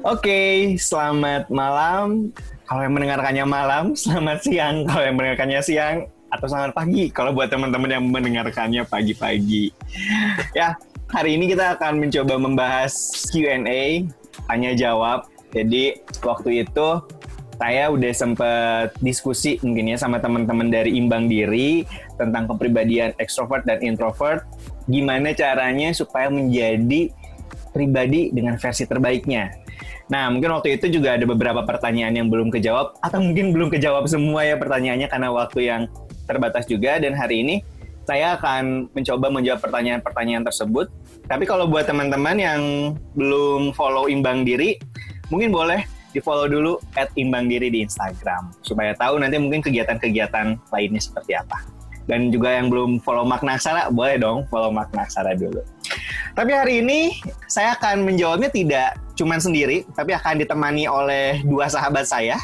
Oke, selamat malam. Kalau yang mendengarkannya malam, selamat siang. Kalau yang mendengarkannya siang, atau selamat pagi. Kalau buat teman-teman yang mendengarkannya pagi-pagi. Ya, hari ini kita akan mencoba membahas Q&A, tanya jawab. Jadi waktu itu saya udah sempat diskusi mungkin ya sama teman-teman dari Imbang Diri tentang kepribadian ekstrovert dan introvert. Gimana caranya supaya menjadi pribadi dengan versi terbaiknya. Nah, mungkin waktu itu juga ada beberapa pertanyaan yang belum kejawab, atau mungkin belum kejawab semua ya pertanyaannya karena waktu yang terbatas juga. Dan hari ini saya akan mencoba menjawab pertanyaan-pertanyaan tersebut. Tapi kalau buat teman-teman yang belum follow Imbang Diri, mungkin boleh di-follow dulu at Imbang Diri di Instagram. Supaya tahu nanti mungkin kegiatan-kegiatan lainnya seperti apa. Dan juga yang belum follow Makna Aksara, boleh dong follow Makna Aksara dulu. Tapi hari ini saya akan menjawabnya tidak cuma sendiri, tapi akan ditemani oleh dua sahabat saya.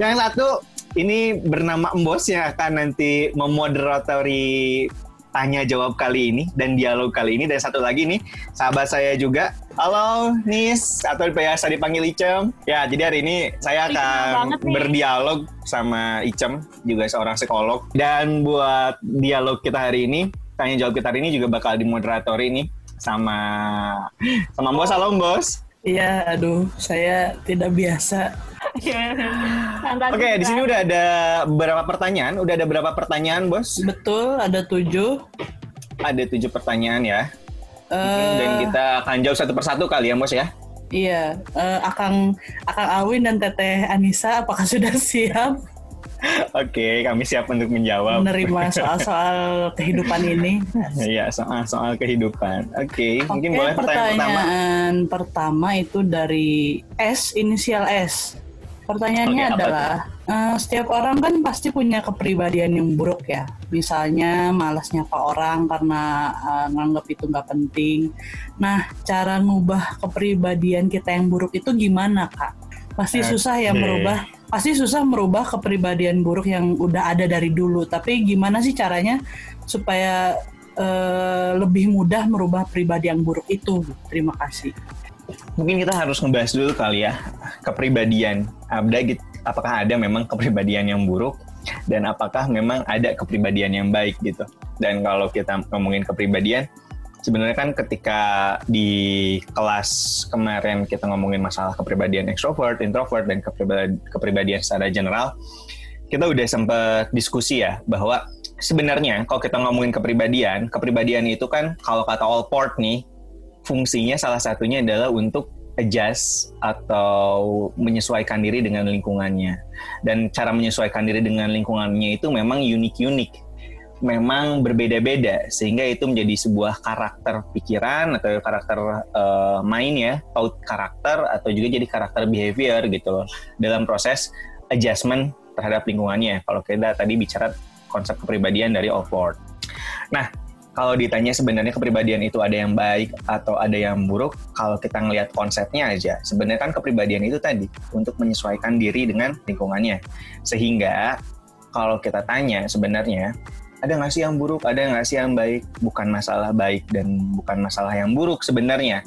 Yang satu ini bernama Embos yang akan nanti memoderatori tanya jawab kali ini dan dialog kali ini dan satu lagi nih sahabat saya juga halo Nis atau biasa dipanggil Icem ya jadi hari ini saya akan berdialog sama Icem juga seorang psikolog dan buat dialog kita hari ini tanya jawab kita hari ini juga bakal dimoderatori nih sama sama Bos. Halo Bos. Iya, aduh, saya tidak biasa. Oke, okay, di sini udah ada berapa pertanyaan? Udah ada berapa pertanyaan, Bos? Betul, ada tujuh. Ada tujuh pertanyaan ya. Uh, Dan kita akan jawab satu persatu kali ya, Bos ya. Iya, uh, Akang Akang Awin dan Teteh Anissa, apakah sudah siap? Oke, kami siap untuk menjawab. Menerima soal-soal kehidupan ini. Iya, soal-soal kehidupan. Oke, okay, mungkin boleh pertanyaan, pertanyaan pertama. pertama itu dari S, inisial S. Pertanyaannya okay, adalah, uh, setiap orang kan pasti punya kepribadian yang buruk ya. Misalnya malas nyapa orang karena uh, nganggap itu nggak penting. Nah, cara ngubah kepribadian kita yang buruk itu gimana, Kak? Pasti okay. susah ya merubah pasti susah merubah kepribadian buruk yang udah ada dari dulu. Tapi gimana sih caranya supaya uh, lebih mudah merubah pribadi yang buruk itu? Terima kasih. Mungkin kita harus ngebahas dulu kali ya kepribadian. Ada apakah ada memang kepribadian yang buruk dan apakah memang ada kepribadian yang baik gitu. Dan kalau kita ngomongin kepribadian, sebenarnya kan ketika di kelas kemarin kita ngomongin masalah kepribadian extrovert, introvert, dan kepribadian, kepribadian secara general, kita udah sempat diskusi ya bahwa sebenarnya kalau kita ngomongin kepribadian, kepribadian itu kan kalau kata Allport nih, fungsinya salah satunya adalah untuk adjust atau menyesuaikan diri dengan lingkungannya. Dan cara menyesuaikan diri dengan lingkungannya itu memang unik-unik memang berbeda-beda sehingga itu menjadi sebuah karakter pikiran atau karakter uh, main ya out karakter atau juga jadi karakter behavior gitu loh dalam proses adjustment terhadap lingkungannya kalau kita tadi bicara konsep kepribadian dari Allport. Nah kalau ditanya sebenarnya kepribadian itu ada yang baik atau ada yang buruk, kalau kita ngelihat konsepnya aja, sebenarnya kan kepribadian itu tadi untuk menyesuaikan diri dengan lingkungannya. Sehingga kalau kita tanya sebenarnya ada nggak sih yang buruk, ada nggak sih yang baik, bukan masalah baik dan bukan masalah yang buruk sebenarnya.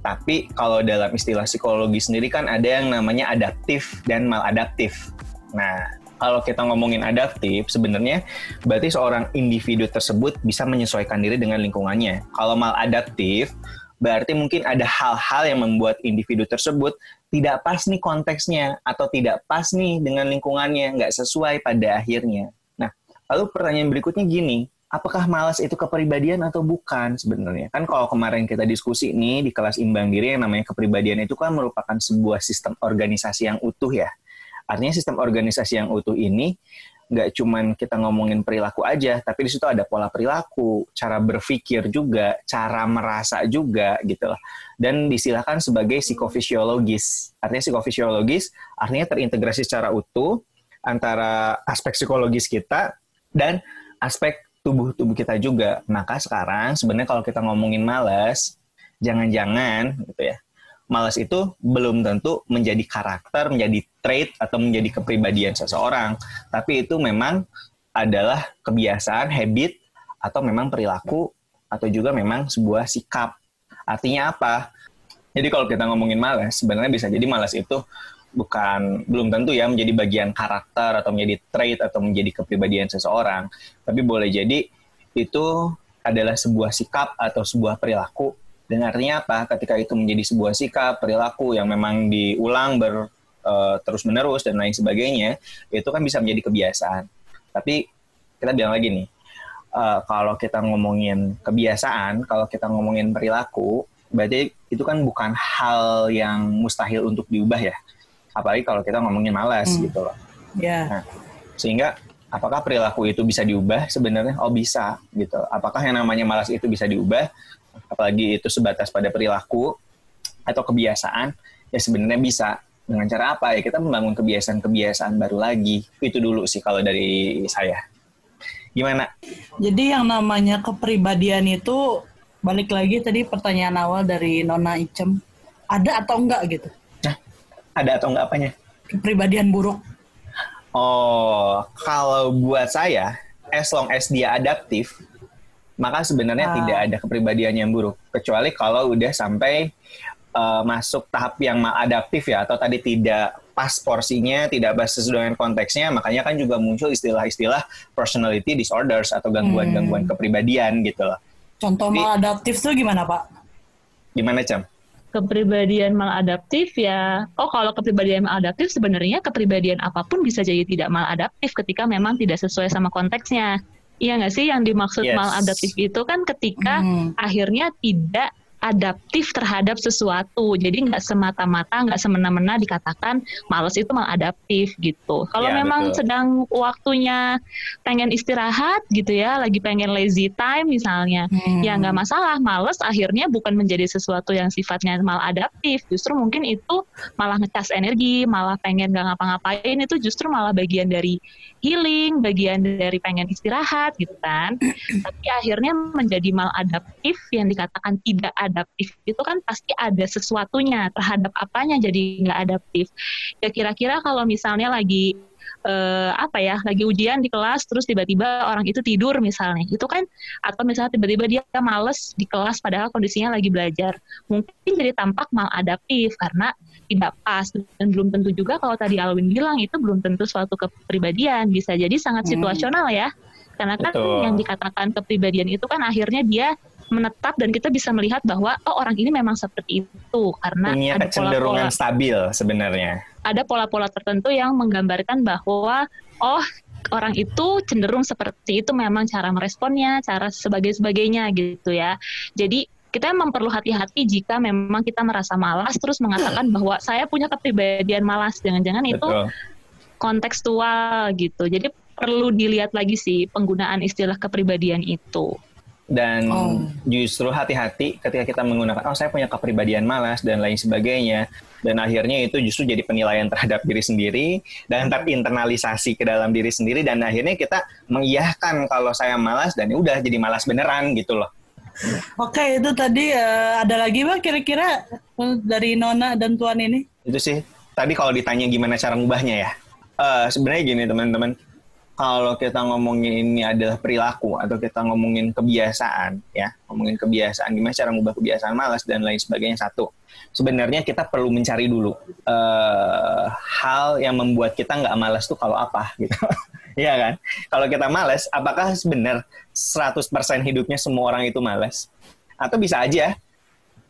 Tapi kalau dalam istilah psikologi sendiri kan ada yang namanya adaptif dan maladaptif. Nah, kalau kita ngomongin adaptif, sebenarnya berarti seorang individu tersebut bisa menyesuaikan diri dengan lingkungannya. Kalau maladaptif, berarti mungkin ada hal-hal yang membuat individu tersebut tidak pas nih konteksnya atau tidak pas nih dengan lingkungannya, nggak sesuai pada akhirnya. Lalu pertanyaan berikutnya gini, apakah malas itu kepribadian atau bukan sebenarnya? Kan kalau kemarin kita diskusi nih di kelas imbang diri yang namanya kepribadian itu kan merupakan sebuah sistem organisasi yang utuh ya. Artinya sistem organisasi yang utuh ini nggak cuman kita ngomongin perilaku aja, tapi di situ ada pola perilaku, cara berpikir juga, cara merasa juga gitu loh. Dan disilahkan sebagai psikofisiologis. Artinya psikofisiologis artinya terintegrasi secara utuh antara aspek psikologis kita dan aspek tubuh-tubuh kita juga. Maka sekarang sebenarnya kalau kita ngomongin malas, jangan-jangan gitu ya, malas itu belum tentu menjadi karakter, menjadi trait atau menjadi kepribadian seseorang, tapi itu memang adalah kebiasaan, habit atau memang perilaku atau juga memang sebuah sikap. Artinya apa? Jadi kalau kita ngomongin malas, sebenarnya bisa jadi malas itu bukan belum tentu ya menjadi bagian karakter atau menjadi trait atau menjadi kepribadian seseorang, tapi boleh jadi itu adalah sebuah sikap atau sebuah perilaku. Dan artinya apa? Ketika itu menjadi sebuah sikap, perilaku yang memang diulang ber uh, terus menerus dan lain sebagainya, itu kan bisa menjadi kebiasaan. Tapi kita bilang lagi nih, uh, kalau kita ngomongin kebiasaan, kalau kita ngomongin perilaku, berarti itu kan bukan hal yang mustahil untuk diubah ya. Apalagi kalau kita ngomongin malas hmm. gitu loh. Yeah. Nah, sehingga apakah perilaku itu bisa diubah? Sebenarnya oh bisa gitu. Apakah yang namanya malas itu bisa diubah? Apalagi itu sebatas pada perilaku atau kebiasaan? Ya sebenarnya bisa. Dengan cara apa ya? Kita membangun kebiasaan-kebiasaan baru lagi. Itu dulu sih kalau dari saya. Gimana? Jadi yang namanya kepribadian itu balik lagi tadi pertanyaan awal dari Nona Icem, ada atau enggak gitu? Nah, ada atau enggak apanya? Kepribadian buruk. Oh, kalau buat saya, as long as dia adaptif, maka sebenarnya ah. tidak ada kepribadian yang buruk. Kecuali kalau udah sampai uh, masuk tahap yang maladaptif ya, atau tadi tidak pas porsinya, tidak pas sesuai dengan konteksnya, makanya kan juga muncul istilah-istilah personality disorders atau gangguan-gangguan hmm. kepribadian gitu loh. Contoh Jadi, maladaptif tuh gimana Pak? Gimana Cam? Kepribadian maladaptif ya, oh kalau kepribadian maladaptif sebenarnya kepribadian apa pun bisa jadi tidak maladaptif ketika memang tidak sesuai sama konteksnya. Iya nggak sih yang dimaksud yes. maladaptif itu kan ketika hmm. akhirnya tidak adaptif terhadap sesuatu. Jadi nggak semata-mata, nggak semena-mena dikatakan males itu maladaptif gitu. Kalau ya, memang betul. sedang waktunya pengen istirahat gitu ya, lagi pengen lazy time misalnya, hmm. ya nggak masalah. Males akhirnya bukan menjadi sesuatu yang sifatnya maladaptif. Justru mungkin itu malah ngecas energi, malah pengen nggak ngapa-ngapain itu justru malah bagian dari healing, bagian dari pengen istirahat gitu kan. Tapi akhirnya menjadi maladaptif yang dikatakan tidak adaptif itu kan pasti ada sesuatunya terhadap apanya jadi nggak adaptif. Ya kira-kira kalau misalnya lagi uh, apa ya lagi ujian di kelas terus tiba-tiba orang itu tidur misalnya itu kan atau misalnya tiba-tiba dia males di kelas padahal kondisinya lagi belajar mungkin jadi tampak maladaptif karena tidak pas dan belum tentu juga kalau tadi Alwin bilang itu belum tentu suatu kepribadian bisa jadi sangat hmm. situasional ya karena kan Betul. yang dikatakan kepribadian itu kan akhirnya dia menetap dan kita bisa melihat bahwa oh orang ini memang seperti itu. Karena punya ada kecenderungan pola-pola, stabil sebenarnya. Ada pola-pola tertentu yang menggambarkan bahwa oh orang itu cenderung seperti itu memang cara meresponnya, cara sebagai sebagainya gitu ya. Jadi kita memang perlu hati-hati jika memang kita merasa malas terus mengatakan bahwa saya punya kepribadian malas. Jangan-jangan itu kontekstual gitu. Jadi perlu dilihat lagi sih penggunaan istilah kepribadian itu dan oh. justru hati-hati ketika kita menggunakan oh saya punya kepribadian malas dan lain sebagainya dan akhirnya itu justru jadi penilaian terhadap diri sendiri dan terinternalisasi ke dalam diri sendiri dan akhirnya kita mengiyahkan kalau saya malas dan ya udah jadi malas beneran gitu loh Oke, itu tadi uh, ada lagi bang kira-kira dari Nona dan Tuan ini? Itu sih. Tadi kalau ditanya gimana cara ngubahnya ya. Uh, Sebenarnya gini teman-teman, kalau kita ngomongin ini adalah perilaku atau kita ngomongin kebiasaan ya, ngomongin kebiasaan gimana cara ngubah kebiasaan malas dan lain sebagainya satu. Sebenarnya kita perlu mencari dulu uh, hal yang membuat kita nggak malas tuh kalau apa gitu. Iya kan? Kalau kita males, apakah sebenar 100% hidupnya semua orang itu males? Atau bisa aja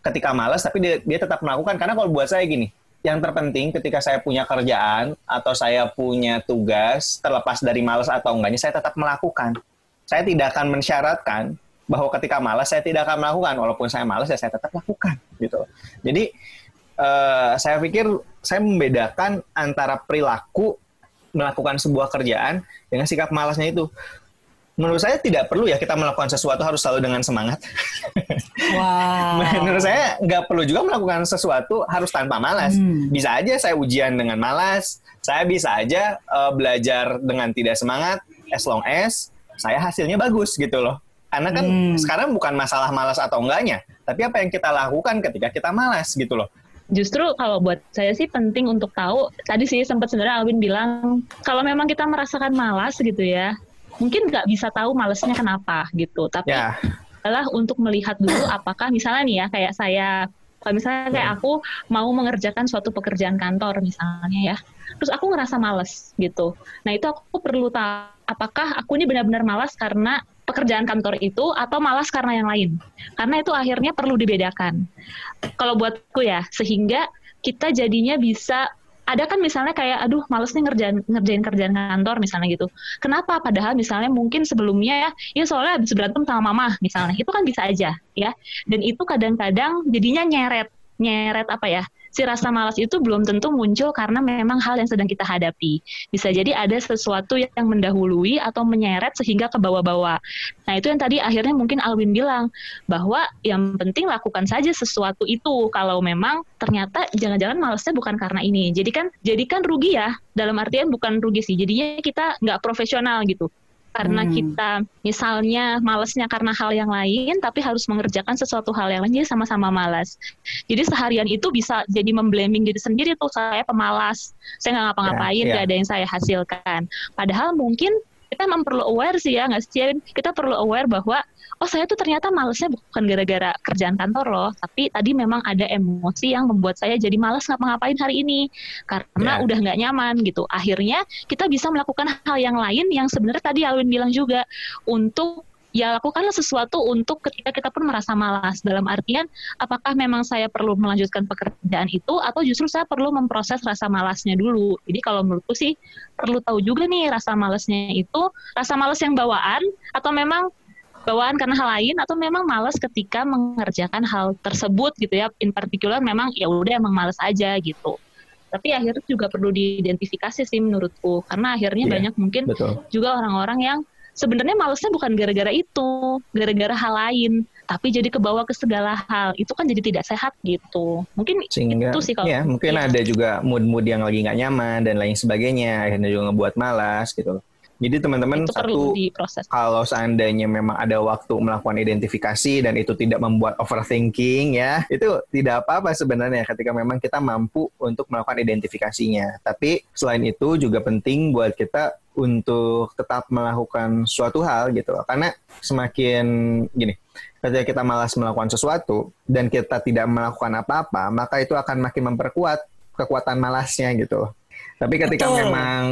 ketika males tapi dia, dia tetap melakukan karena kalau buat saya gini, yang terpenting ketika saya punya kerjaan atau saya punya tugas terlepas dari males atau enggaknya saya tetap melakukan. Saya tidak akan mensyaratkan bahwa ketika malas saya tidak akan melakukan walaupun saya malas ya saya tetap lakukan gitu. Jadi uh, saya pikir saya membedakan antara perilaku melakukan sebuah kerjaan dengan sikap malasnya itu. Menurut saya tidak perlu ya kita melakukan sesuatu harus selalu dengan semangat. Wow. Menurut saya nggak perlu juga melakukan sesuatu harus tanpa malas. Hmm. Bisa aja saya ujian dengan malas, saya bisa aja uh, belajar dengan tidak semangat, as long as saya hasilnya bagus gitu loh. Karena kan hmm. sekarang bukan masalah malas atau enggaknya, tapi apa yang kita lakukan ketika kita malas gitu loh justru kalau buat saya sih penting untuk tahu tadi sih sempat sebenarnya Alvin bilang kalau memang kita merasakan malas gitu ya mungkin nggak bisa tahu malasnya kenapa gitu tapi yeah. adalah untuk melihat dulu apakah misalnya nih ya kayak saya Kalau misalnya kayak aku mau mengerjakan suatu pekerjaan kantor misalnya ya, terus aku ngerasa males gitu. Nah itu aku perlu tahu apakah aku ini benar-benar malas karena pekerjaan kantor itu atau malas karena yang lain. Karena itu akhirnya perlu dibedakan. Kalau buatku ya, sehingga kita jadinya bisa ada kan misalnya kayak aduh males nih ngerjain ngerjain kerjaan kantor misalnya gitu. Kenapa? Padahal misalnya mungkin sebelumnya ya ya soalnya habis berantem sama mama misalnya. Itu kan bisa aja ya. Dan itu kadang-kadang jadinya nyeret nyeret apa ya? Si rasa malas itu belum tentu muncul karena memang hal yang sedang kita hadapi. Bisa jadi ada sesuatu yang mendahului atau menyeret sehingga ke bawah-bawah. Nah, itu yang tadi akhirnya mungkin Alwin bilang bahwa yang penting lakukan saja sesuatu itu kalau memang ternyata jangan-jangan malasnya bukan karena ini. Jadi kan jadi kan rugi ya dalam artian bukan rugi sih. Jadinya kita nggak profesional gitu karena hmm. kita misalnya malesnya karena hal yang lain tapi harus mengerjakan sesuatu hal yang lain jadi sama-sama malas jadi seharian itu bisa jadi memblaming diri sendiri tuh saya pemalas saya nggak ngapa-ngapain yeah, yeah. gak ada yang saya hasilkan padahal mungkin kita memang perlu aware sih ya nggak sih kita perlu aware bahwa oh saya tuh ternyata malesnya bukan gara-gara kerjaan kantor loh, tapi tadi memang ada emosi yang membuat saya jadi males ngapa-ngapain hari ini karena yeah. udah nggak nyaman gitu. Akhirnya kita bisa melakukan hal yang lain yang sebenarnya tadi Alwin bilang juga untuk ya lakukanlah sesuatu untuk ketika kita pun merasa malas dalam artian apakah memang saya perlu melanjutkan pekerjaan itu atau justru saya perlu memproses rasa malasnya dulu jadi kalau menurutku sih perlu tahu juga nih rasa malasnya itu rasa malas yang bawaan atau memang bawaan karena hal lain atau memang malas ketika mengerjakan hal tersebut gitu ya. In particular memang ya udah emang malas aja gitu. Tapi akhirnya juga perlu diidentifikasi sih menurutku. Karena akhirnya yeah, banyak mungkin betul. juga orang-orang yang sebenarnya malesnya bukan gara-gara itu gara-gara hal lain tapi jadi kebawa ke segala hal. Itu kan jadi tidak sehat gitu. Mungkin Sehingga, itu sih kalau ya mungkin ya. ada juga mood-mood yang lagi nggak nyaman dan lain sebagainya. Akhirnya juga ngebuat malas gitu jadi teman-teman satu kalau seandainya memang ada waktu melakukan identifikasi dan itu tidak membuat overthinking ya, itu tidak apa-apa sebenarnya ketika memang kita mampu untuk melakukan identifikasinya. Tapi selain itu juga penting buat kita untuk tetap melakukan suatu hal gitu Karena semakin gini, ketika kita malas melakukan sesuatu dan kita tidak melakukan apa-apa, maka itu akan makin memperkuat kekuatan malasnya gitu tapi ketika Betul. memang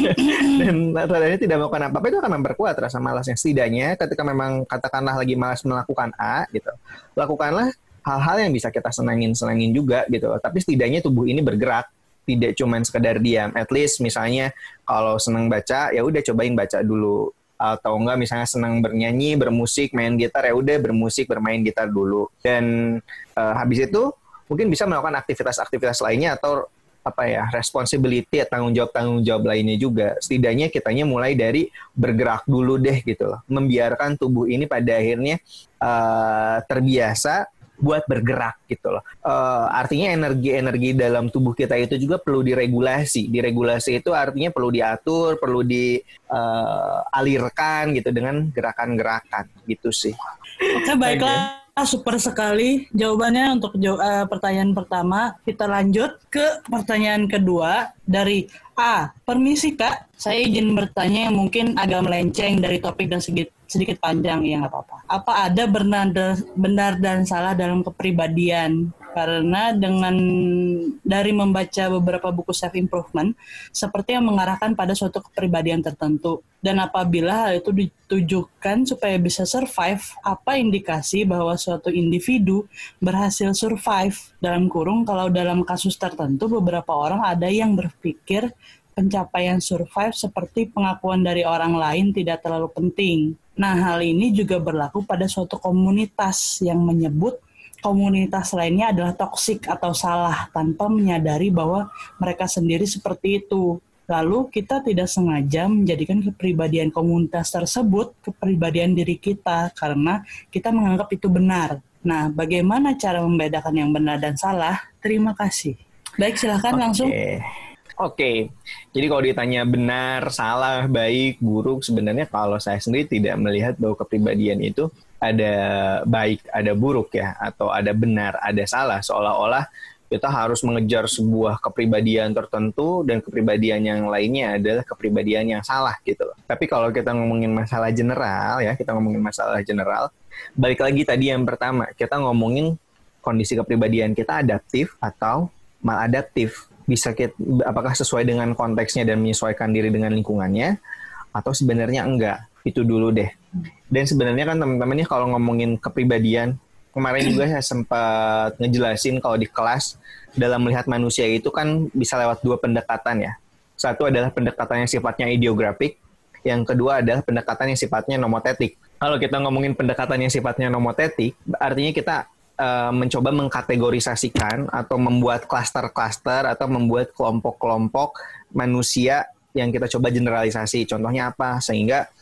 dan ini tidak melakukan apa-apa itu akan memperkuat rasa malasnya. Setidaknya ketika memang katakanlah lagi malas melakukan A gitu, lakukanlah hal-hal yang bisa kita senangin-senangin juga gitu. Tapi setidaknya tubuh ini bergerak, tidak cuma sekedar diam. At least misalnya kalau senang baca ya udah cobain baca dulu atau enggak misalnya senang bernyanyi, bermusik, main gitar ya udah bermusik, bermain gitar dulu. Dan uh, habis itu mungkin bisa melakukan aktivitas-aktivitas lainnya atau apa ya responsibility tanggung jawab tanggung jawab lainnya juga setidaknya kitanya mulai dari bergerak dulu deh gitu loh membiarkan tubuh ini pada akhirnya uh, terbiasa buat bergerak gitu loh. Uh, artinya energi-energi dalam tubuh kita itu juga perlu diregulasi. Diregulasi itu artinya perlu diatur, perlu dialirkan uh, gitu dengan gerakan-gerakan gitu sih. Oke, baiklah. Ah, super sekali jawabannya untuk uh, pertanyaan pertama. Kita lanjut ke pertanyaan kedua dari A. Permisi Kak, saya izin bertanya yang mungkin agak melenceng dari topik dan sedikit, sedikit panjang, ya nggak apa-apa. Apa ada benar, benar dan salah dalam kepribadian karena dengan dari membaca beberapa buku self improvement seperti yang mengarahkan pada suatu kepribadian tertentu dan apabila hal itu ditujukan supaya bisa survive apa indikasi bahwa suatu individu berhasil survive dalam kurung kalau dalam kasus tertentu beberapa orang ada yang berpikir pencapaian survive seperti pengakuan dari orang lain tidak terlalu penting. Nah, hal ini juga berlaku pada suatu komunitas yang menyebut komunitas lainnya adalah toksik atau salah tanpa menyadari bahwa mereka sendiri seperti itu. Lalu kita tidak sengaja menjadikan kepribadian komunitas tersebut kepribadian diri kita karena kita menganggap itu benar. Nah, bagaimana cara membedakan yang benar dan salah? Terima kasih. Baik, silahkan okay. langsung. Oke, okay. jadi kalau ditanya benar, salah, baik, buruk, sebenarnya kalau saya sendiri tidak melihat bahwa kepribadian itu ada baik, ada buruk ya, atau ada benar, ada salah. Seolah-olah kita harus mengejar sebuah kepribadian tertentu dan kepribadian yang lainnya adalah kepribadian yang salah gitu loh. Tapi kalau kita ngomongin masalah general ya, kita ngomongin masalah general, balik lagi tadi yang pertama, kita ngomongin kondisi kepribadian kita adaptif atau maladaptif. Bisa kita, apakah sesuai dengan konteksnya dan menyesuaikan diri dengan lingkungannya atau sebenarnya enggak. Itu dulu deh. Dan sebenarnya kan teman-teman nih kalau ngomongin kepribadian, kemarin juga saya sempat ngejelasin kalau di kelas dalam melihat manusia itu kan bisa lewat dua pendekatan ya. Satu adalah pendekatan yang sifatnya ideografik, yang kedua adalah pendekatan yang sifatnya nomotetik. Kalau kita ngomongin pendekatan yang sifatnya nomotetik, artinya kita uh, mencoba mengkategorisasikan atau membuat klaster-klaster atau membuat kelompok-kelompok manusia yang kita coba generalisasi. Contohnya apa? Sehingga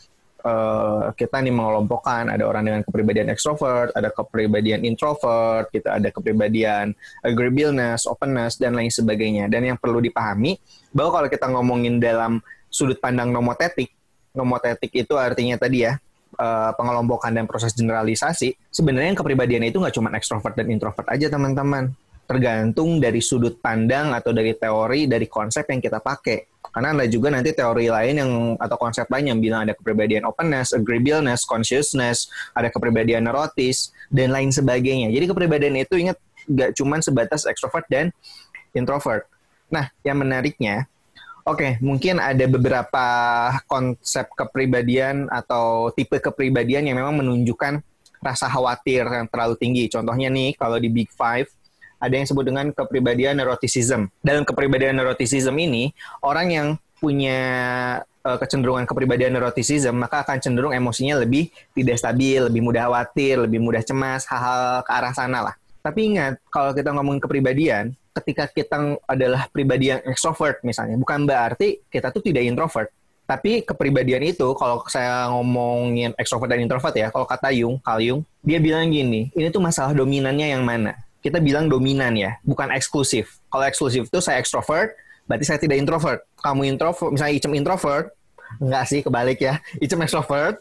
uh, kita nih mengelompokkan ada orang dengan kepribadian extrovert, ada kepribadian introvert, kita ada kepribadian agreeableness, openness dan lain sebagainya. Dan yang perlu dipahami bahwa kalau kita ngomongin dalam sudut pandang nomotetik, nomotetik itu artinya tadi ya uh, pengelompokan dan proses generalisasi. Sebenarnya yang kepribadian itu nggak cuma extrovert dan introvert aja teman-teman tergantung dari sudut pandang atau dari teori dari konsep yang kita pakai. Karena ada juga nanti teori lain yang atau konsep lain yang bilang ada kepribadian openness, agreeableness, consciousness, ada kepribadian neurotis dan lain sebagainya. Jadi kepribadian itu ingat gak cuma sebatas extrovert dan introvert. Nah, yang menariknya, oke, okay, mungkin ada beberapa konsep kepribadian atau tipe kepribadian yang memang menunjukkan rasa khawatir yang terlalu tinggi. Contohnya nih, kalau di Big Five, ada yang disebut dengan kepribadian neuroticism. Dalam kepribadian neuroticism ini, orang yang punya uh, kecenderungan kepribadian neuroticism, maka akan cenderung emosinya lebih tidak stabil, lebih mudah khawatir, lebih mudah cemas, hal-hal ke arah sana lah. Tapi ingat, kalau kita ngomongin kepribadian, ketika kita adalah pribadi yang extrovert misalnya, bukan berarti kita tuh tidak introvert. Tapi kepribadian itu, kalau saya ngomongin extrovert dan introvert ya, kalau kata Jung, Carl Jung, dia bilang gini, ini tuh masalah dominannya yang mana? Kita bilang dominan ya, bukan eksklusif. Kalau eksklusif itu saya ekstrovert, berarti saya tidak introvert. Kamu introvert, misalnya Icem introvert, enggak sih, kebalik ya. Icem extrovert,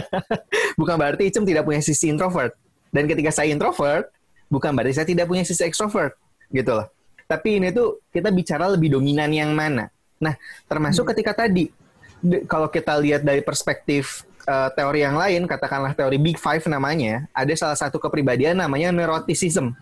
bukan berarti Icem tidak punya sisi introvert. Dan ketika saya introvert, bukan berarti saya tidak punya sisi ekstrovert, gitu loh. Tapi ini tuh kita bicara lebih dominan yang mana. Nah, termasuk hmm. ketika tadi, kalau kita lihat dari perspektif uh, teori yang lain, katakanlah teori Big Five namanya, ada salah satu kepribadian namanya neuroticism.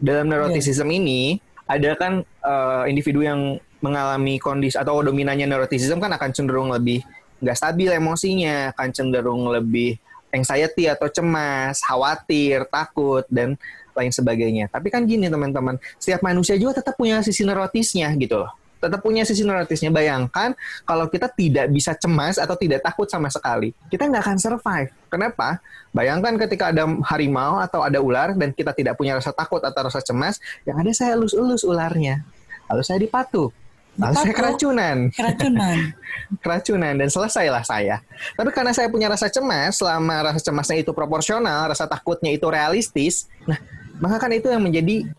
Dalam neuroticism yeah. ini ada kan uh, individu yang mengalami kondisi atau dominannya neuroticism kan akan cenderung lebih nggak stabil emosinya, akan cenderung lebih anxiety atau cemas, khawatir, takut dan lain sebagainya. Tapi kan gini teman-teman, setiap manusia juga tetap punya sisi neurotisnya gitu loh tetap punya sisi neurotisnya. Bayangkan kalau kita tidak bisa cemas atau tidak takut sama sekali, kita nggak akan survive. Kenapa? Bayangkan ketika ada harimau atau ada ular dan kita tidak punya rasa takut atau rasa cemas, yang ada saya elus-elus ularnya. Lalu saya dipatu. Lalu saya keracunan. Keracunan. keracunan dan selesailah saya. Tapi karena saya punya rasa cemas, selama rasa cemasnya itu proporsional, rasa takutnya itu realistis, nah maka kan itu yang menjadi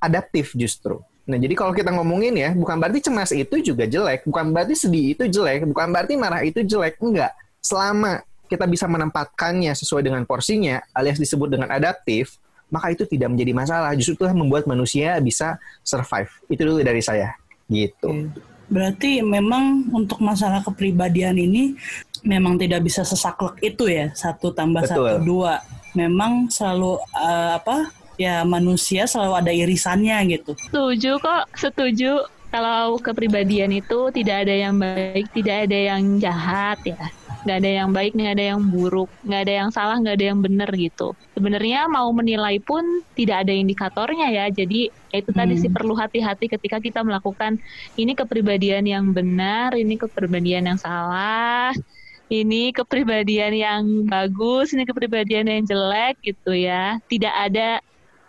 adaptif justru. Nah, jadi kalau kita ngomongin ya, bukan berarti cemas itu juga jelek, bukan berarti sedih itu jelek, bukan berarti marah itu jelek, enggak. Selama kita bisa menempatkannya sesuai dengan porsinya, alias disebut dengan adaptif, maka itu tidak menjadi masalah. Justru itu membuat manusia bisa survive. Itu dulu dari saya. Gitu. Berarti memang untuk masalah kepribadian ini memang tidak bisa sesaklek itu ya, satu tambah Betul. satu dua. Memang selalu uh, apa ya manusia selalu ada irisannya gitu. Setuju kok, setuju. Kalau kepribadian itu tidak ada yang baik, tidak ada yang jahat ya. Nggak ada yang baik, nggak ada yang buruk, nggak ada yang salah, nggak ada yang benar gitu. Sebenarnya mau menilai pun tidak ada indikatornya ya. Jadi itu hmm. tadi sih perlu hati-hati ketika kita melakukan ini kepribadian yang benar, ini kepribadian yang salah ini kepribadian yang bagus, ini kepribadian yang jelek gitu ya. Tidak ada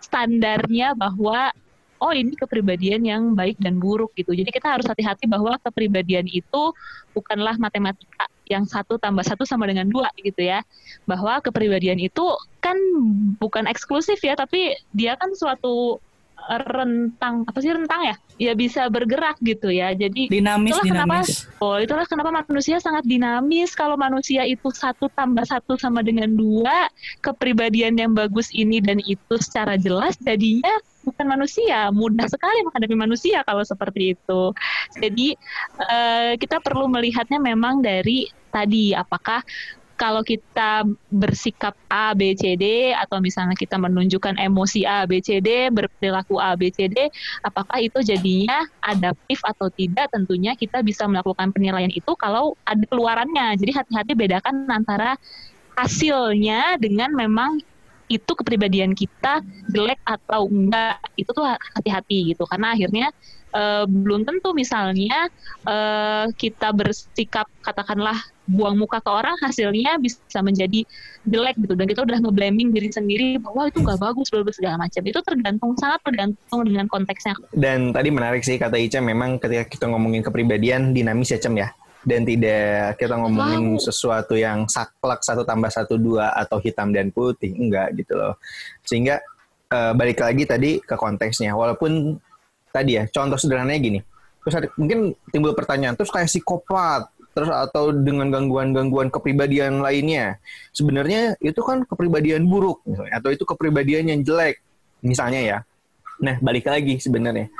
standarnya bahwa oh ini kepribadian yang baik dan buruk gitu. Jadi kita harus hati-hati bahwa kepribadian itu bukanlah matematika yang satu tambah satu sama dengan dua gitu ya. Bahwa kepribadian itu kan bukan eksklusif ya, tapi dia kan suatu rentang apa sih rentang ya? Ya bisa bergerak gitu ya. Jadi dinamis itulah dinamis kenapa, oh itulah kenapa manusia sangat dinamis. Kalau manusia itu satu tambah satu sama dengan dua kepribadian yang bagus ini dan itu secara jelas jadinya bukan manusia. Mudah sekali menghadapi manusia kalau seperti itu. Jadi uh, kita perlu melihatnya memang dari tadi. Apakah kalau kita bersikap A, B, C, D, atau misalnya kita menunjukkan emosi A, B, C, D, berperilaku A, B, C, D, apakah itu jadinya adaptif atau tidak? Tentunya kita bisa melakukan penilaian itu kalau ada keluarannya. Jadi hati-hati bedakan antara hasilnya dengan memang itu kepribadian kita jelek atau enggak itu tuh hati-hati gitu karena akhirnya uh, belum tentu misalnya uh, kita bersikap katakanlah buang muka ke orang hasilnya bisa menjadi jelek gitu. Dan kita udah ngeblaming diri sendiri bahwa itu nggak bagus berbagai segala macam. Itu tergantung sangat tergantung dengan konteksnya. Dan tadi menarik sih kata Ica memang ketika kita ngomongin kepribadian dinamis ya Cem ya. Dan tidak kita ngomongin wow. sesuatu yang saklek satu tambah satu dua atau hitam dan putih enggak gitu loh. Sehingga uh, balik lagi tadi ke konteksnya. Walaupun tadi ya contoh sederhananya gini. Terus ada, mungkin timbul pertanyaan terus kayak psikopat terus atau dengan gangguan-gangguan kepribadian lainnya. Sebenarnya itu kan kepribadian buruk misalnya, atau itu kepribadian yang jelek misalnya ya. Nah balik lagi sebenarnya.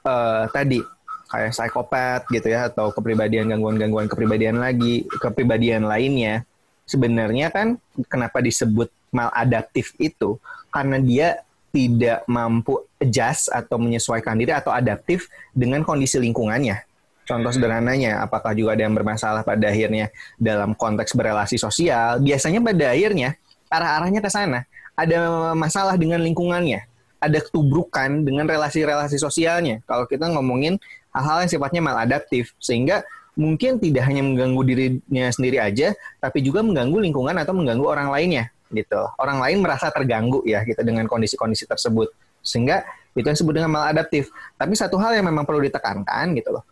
Uh, tadi kayak psikopat gitu ya atau kepribadian gangguan-gangguan kepribadian lagi kepribadian lainnya sebenarnya kan kenapa disebut maladaptif itu? Karena dia tidak mampu adjust atau menyesuaikan diri atau adaptif dengan kondisi lingkungannya. Contoh sederhananya, apakah juga ada yang bermasalah pada akhirnya dalam konteks berelasi sosial? Biasanya pada akhirnya arah-arahnya ke sana. Ada masalah dengan lingkungannya, ada ketubrukan dengan relasi-relasi sosialnya. Kalau kita ngomongin hal-hal yang sifatnya maladaptif sehingga mungkin tidak hanya mengganggu dirinya sendiri aja tapi juga mengganggu lingkungan atau mengganggu orang lainnya gitu orang lain merasa terganggu ya gitu dengan kondisi-kondisi tersebut sehingga itu yang disebut dengan maladaptif tapi satu hal yang memang perlu ditekankan gitu loh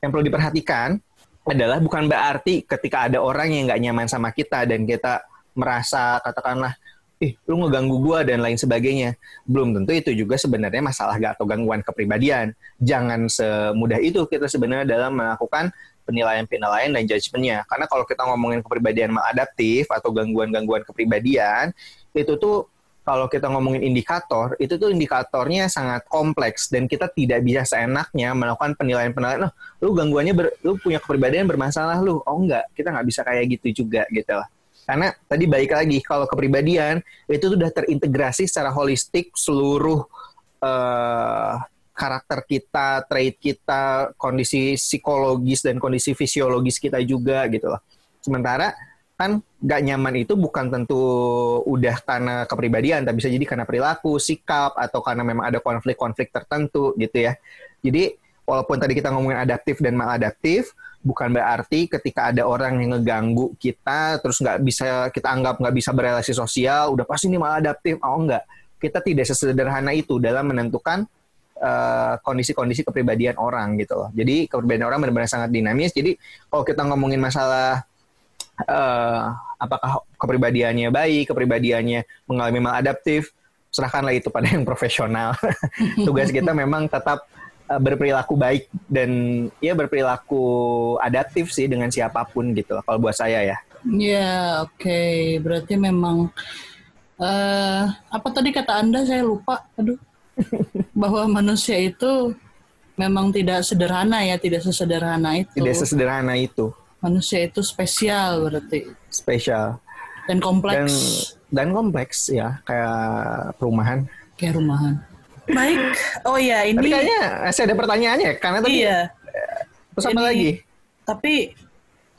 yang perlu diperhatikan adalah bukan berarti ketika ada orang yang nggak nyaman sama kita dan kita merasa katakanlah ih lu ngeganggu gua dan lain sebagainya. Belum tentu itu juga sebenarnya masalah gak atau gangguan kepribadian. Jangan semudah itu kita sebenarnya dalam melakukan penilaian-penilaian dan judgementnya. Karena kalau kita ngomongin kepribadian maladaptif atau gangguan-gangguan kepribadian, itu tuh kalau kita ngomongin indikator, itu tuh indikatornya sangat kompleks dan kita tidak bisa seenaknya melakukan penilaian-penilaian. Oh, lu gangguannya, ber, lu punya kepribadian bermasalah lu. Oh enggak, kita nggak bisa kayak gitu juga gitu lah. Karena tadi baik lagi kalau kepribadian itu sudah terintegrasi secara holistik seluruh uh, karakter kita, trait kita, kondisi psikologis dan kondisi fisiologis kita juga gitu loh. Sementara kan gak nyaman itu bukan tentu udah karena kepribadian, tapi bisa jadi karena perilaku, sikap, atau karena memang ada konflik-konflik tertentu gitu ya. Jadi walaupun tadi kita ngomongin adaptif dan maladaptif, bukan berarti ketika ada orang yang ngeganggu kita terus nggak bisa kita anggap nggak bisa berrelasi sosial udah pasti ini malah adaptif oh enggak. Kita tidak sesederhana itu dalam menentukan eh, kondisi-kondisi uh, kepribadian orang gitu loh. Jadi kepribadian orang benar-benar sangat dinamis. Jadi kalau kita ngomongin masalah uh, apakah kepribadiannya baik kepribadiannya mengalami maladaptif serahkanlah itu pada yang profesional tugas kita memang tetap uh, berperilaku baik dan ya berperilaku adaptif sih dengan siapa pun gitu kalau buat saya ya. Ya oke okay. berarti memang uh, apa tadi kata anda saya lupa aduh bahwa manusia itu memang tidak sederhana ya tidak sesederhana itu. Tidak sesederhana itu. Manusia itu spesial berarti. Spesial. Dan kompleks. Dan, dan kompleks ya kayak perumahan. Kayak rumahan. Baik. Oh ya, ini Tapi kayaknya masih ada pertanyaannya karena tadi Iya. Terus apa ini, lagi? Tapi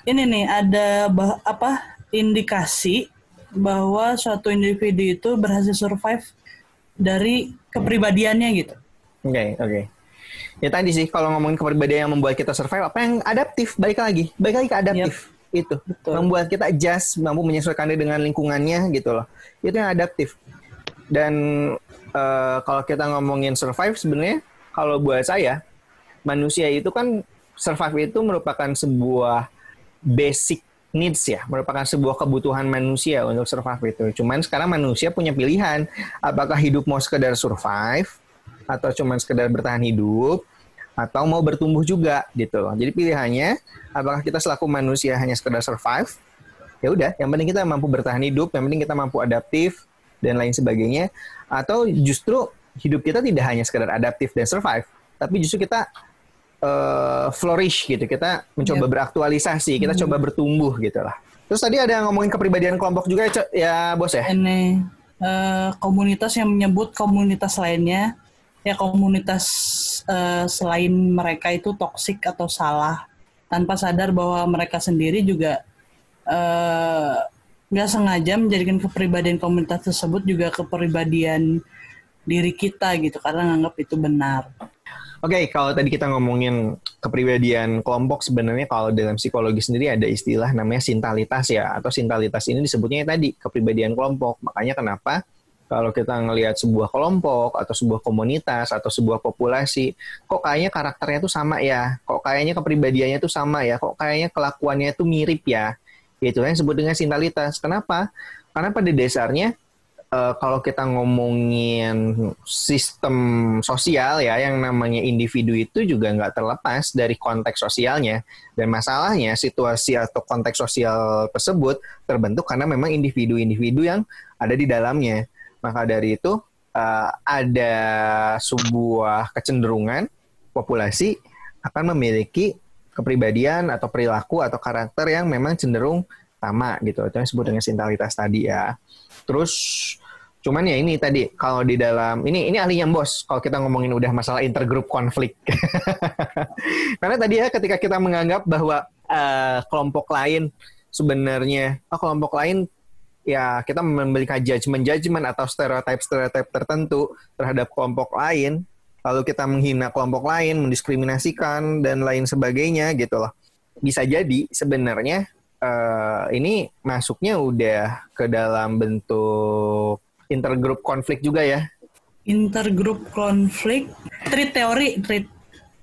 ini nih ada bah, apa indikasi bahwa suatu individu itu berhasil survive dari kepribadiannya gitu. Oke, okay, oke. Okay. Ya tadi sih kalau ngomongin kepribadian yang membuat kita survive apa yang adaptif, baik lagi, baik lagi ke adaptif. Yep. Itu Betul. membuat kita adjust, mampu menyesuaikan diri dengan lingkungannya gitu loh. Itu yang adaptif. Dan uh, kalau kita ngomongin survive sebenarnya kalau buat saya manusia itu kan survive itu merupakan sebuah basic needs ya, merupakan sebuah kebutuhan manusia untuk survive itu. Cuman sekarang manusia punya pilihan, apakah hidup mau sekedar survive atau cuman sekedar bertahan hidup atau mau bertumbuh juga gitu loh. Jadi pilihannya apakah kita selaku manusia hanya sekedar survive? Ya udah, yang penting kita mampu bertahan hidup, yang penting kita mampu adaptif dan lain sebagainya atau justru hidup kita tidak hanya sekedar adaptif dan survive, tapi justru kita uh, flourish gitu. Kita mencoba yep. beraktualisasi, kita hmm. coba bertumbuh gitu lah. Terus tadi ada yang ngomongin kepribadian kelompok juga ya, ya bos ya? Ini uh, komunitas yang menyebut komunitas lainnya, ya komunitas uh, selain mereka itu toksik atau salah, tanpa sadar bahwa mereka sendiri juga nggak uh, sengaja menjadikan kepribadian komunitas tersebut juga kepribadian diri kita gitu karena nganggap itu benar. Oke, okay, kalau tadi kita ngomongin kepribadian kelompok, sebenarnya kalau dalam psikologi sendiri ada istilah namanya sintalitas ya, atau sintalitas ini disebutnya tadi kepribadian kelompok. Makanya kenapa kalau kita ngelihat sebuah kelompok atau sebuah komunitas atau sebuah populasi, kok kayaknya karakternya tuh sama ya, kok kayaknya kepribadiannya tuh sama ya, kok kayaknya kelakuannya tuh mirip ya. Itu yang disebut dengan sintalitas. Kenapa? Karena pada dasarnya uh, kalau kita ngomongin sistem sosial ya yang namanya individu itu juga nggak terlepas dari konteks sosialnya dan masalahnya situasi atau konteks sosial tersebut terbentuk karena memang individu-individu yang ada di dalamnya maka dari itu uh, ada sebuah kecenderungan populasi akan memiliki kepribadian atau perilaku atau karakter yang memang cenderung sama gitu itu yang disebut dengan sintalitas tadi ya Terus cuman ya ini tadi kalau di dalam ini ini ahlinya bos kalau kita ngomongin udah masalah intergroup konflik. Karena tadi ya ketika kita menganggap bahwa uh, kelompok lain sebenarnya oh, kelompok lain ya kita memberikan judgement-judgement atau stereotip-stereotip tertentu terhadap kelompok lain, lalu kita menghina kelompok lain, mendiskriminasikan dan lain sebagainya gitu loh. Bisa jadi sebenarnya uh, ini masuknya udah ke dalam bentuk intergroup konflik juga ya? Intergroup konflik, treat teori, treat.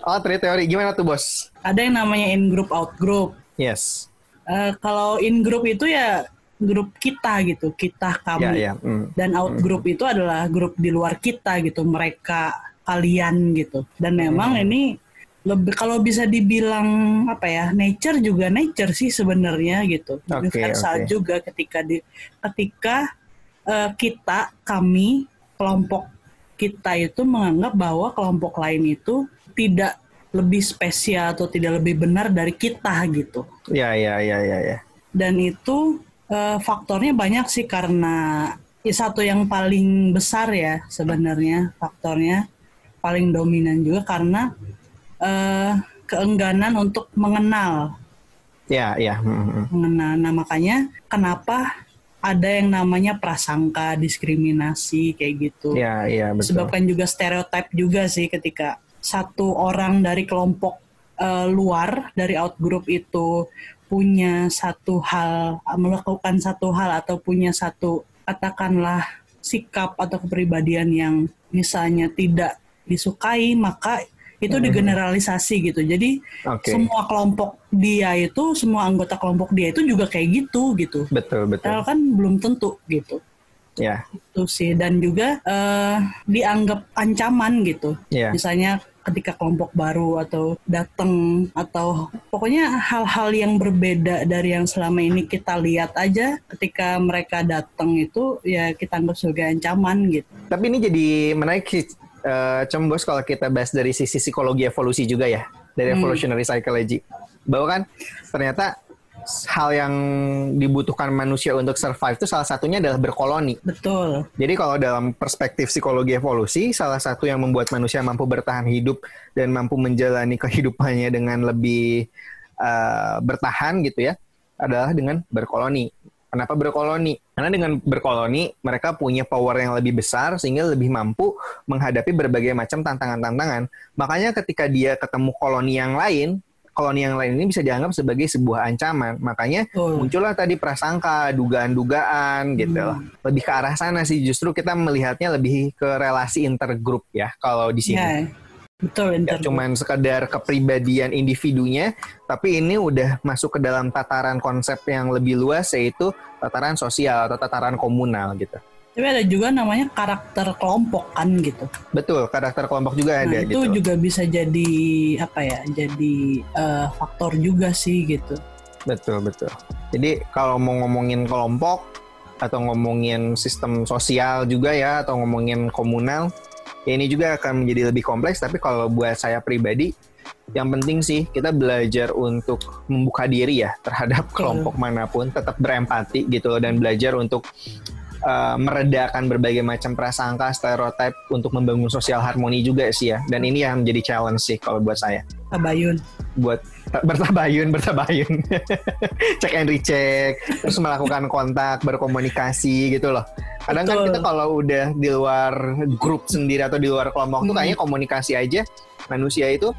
Oh, treat teori. Gimana tuh, Bos? Ada yang namanya in group, out group. Yes. Uh, kalau in group itu ya grup kita gitu, kita kamu. Yeah, yeah. Mm. Dan out mm. group itu adalah grup di luar kita gitu, mereka, kalian gitu. Dan memang mm. ini lebih kalau bisa dibilang apa ya nature juga nature sih sebenarnya gitu okay, universal okay. juga ketika di ketika uh, kita kami kelompok kita itu menganggap bahwa kelompok lain itu tidak lebih spesial atau tidak lebih benar dari kita gitu. Ya ya ya ya ya. Dan itu uh, faktornya banyak sih karena ya, satu yang paling besar ya sebenarnya faktornya paling dominan juga karena uh, keengganan untuk mengenal. Ya, ya. Mengenal. Nah, makanya kenapa ada yang namanya prasangka, diskriminasi kayak gitu. Ya, ya, betul. Sebabkan juga stereotip juga sih ketika satu orang dari kelompok uh, luar dari outgroup itu punya satu hal melakukan satu hal atau punya satu katakanlah sikap atau kepribadian yang misalnya tidak disukai maka itu hmm. digeneralisasi gitu. Jadi okay. semua kelompok dia itu, semua anggota kelompok dia itu juga kayak gitu gitu. Betul betul. Padahal kan belum tentu gitu. Ya. Yeah. Itu sih dan juga uh, dianggap ancaman gitu. Yeah. Misalnya ketika kelompok baru atau datang atau pokoknya hal-hal yang berbeda dari yang selama ini kita lihat aja ketika mereka datang itu ya kita anggap sebagai ancaman gitu. Tapi ini jadi menarik uh, cembos kalau kita bahas dari sisi psikologi evolusi juga ya dari hmm. evolutionary psychology bahwa kan ternyata hal yang dibutuhkan manusia untuk survive itu salah satunya adalah berkoloni. Betul. Jadi kalau dalam perspektif psikologi evolusi, salah satu yang membuat manusia mampu bertahan hidup dan mampu menjalani kehidupannya dengan lebih uh, bertahan gitu ya, adalah dengan berkoloni. Kenapa berkoloni? Karena dengan berkoloni, mereka punya power yang lebih besar sehingga lebih mampu menghadapi berbagai macam tantangan-tantangan. Makanya ketika dia ketemu koloni yang lain, koloni yang lain ini bisa dianggap sebagai sebuah ancaman. Makanya oh. muncullah tadi prasangka, dugaan-dugaan gitu. Hmm. Lebih ke arah sana sih. Justru kita melihatnya lebih ke relasi intergroup ya kalau di sini. Yeah. Betul, ya, cuman sekadar kepribadian individunya, tapi ini udah masuk ke dalam tataran konsep yang lebih luas yaitu tataran sosial atau tataran komunal gitu. Tapi ada juga namanya karakter kelompok kan gitu. Betul, karakter kelompok juga nah, ada itu gitu. juga bisa jadi apa ya? Jadi uh, faktor juga sih gitu. Betul, betul. Jadi kalau mau ngomongin kelompok atau ngomongin sistem sosial juga ya atau ngomongin komunal, ini juga akan menjadi lebih kompleks tapi kalau buat saya pribadi yang penting sih kita belajar untuk membuka diri ya terhadap kelompok mana pun, tetap berempati gitu dan belajar untuk uh, meredakan berbagai macam prasangka, stereotip untuk membangun sosial harmoni juga sih ya. Dan ini yang menjadi challenge sih kalau buat saya. Tabayun. Buat bertabayun, bertabayun. Cek and recheck, terus melakukan kontak, berkomunikasi gitu loh. Kadang kan kita kalau udah di luar grup sendiri atau di luar kelompok hmm. tuh kayaknya komunikasi aja manusia itu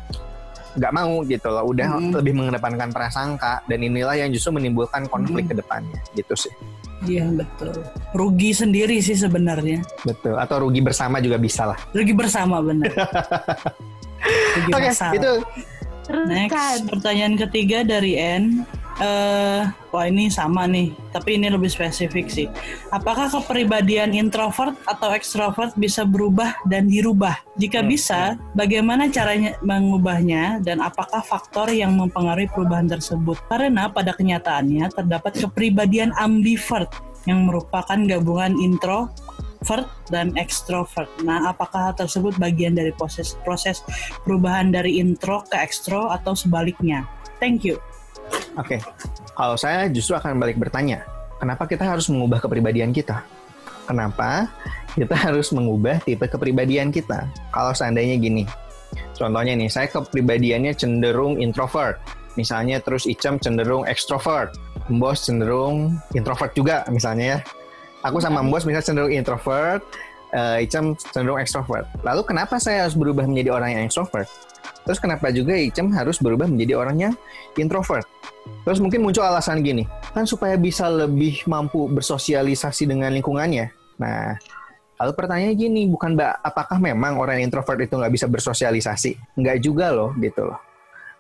nggak mau gitu loh udah hmm. lebih mengedepankan prasangka dan inilah yang justru menimbulkan konflik hmm. ke depannya gitu sih Iya betul. Rugi sendiri sih sebenarnya. Betul. Atau rugi bersama juga bisa lah. Rugi bersama benar. Oke, okay, itu. Next, pertanyaan ketiga dari N uh, wah ini sama nih, tapi ini lebih spesifik sih. Apakah kepribadian introvert atau extrovert bisa berubah dan dirubah? Jika hmm. bisa, bagaimana caranya mengubahnya dan apakah faktor yang mempengaruhi perubahan tersebut? Karena pada kenyataannya terdapat kepribadian ambivert yang merupakan gabungan introvert dan extrovert. Nah, apakah hal tersebut bagian dari proses proses perubahan dari intro ke ekstro atau sebaliknya? Thank you. Oke, okay. kalau saya justru akan balik bertanya, kenapa kita harus mengubah kepribadian kita? Kenapa kita harus mengubah tipe kepribadian kita? Kalau seandainya gini, contohnya nih, saya kepribadiannya cenderung introvert, misalnya terus Icam cenderung extrovert, Bos cenderung introvert juga misalnya ya. Aku sama Bos misalnya cenderung introvert, uh, Icam cenderung extrovert. Lalu kenapa saya harus berubah menjadi orang yang extrovert? Terus kenapa juga Icem harus berubah menjadi orang yang introvert? Terus mungkin muncul alasan gini, kan supaya bisa lebih mampu bersosialisasi dengan lingkungannya. Nah, lalu pertanyaannya gini, bukan mbak, apakah memang orang yang introvert itu nggak bisa bersosialisasi? Nggak juga loh, gitu loh.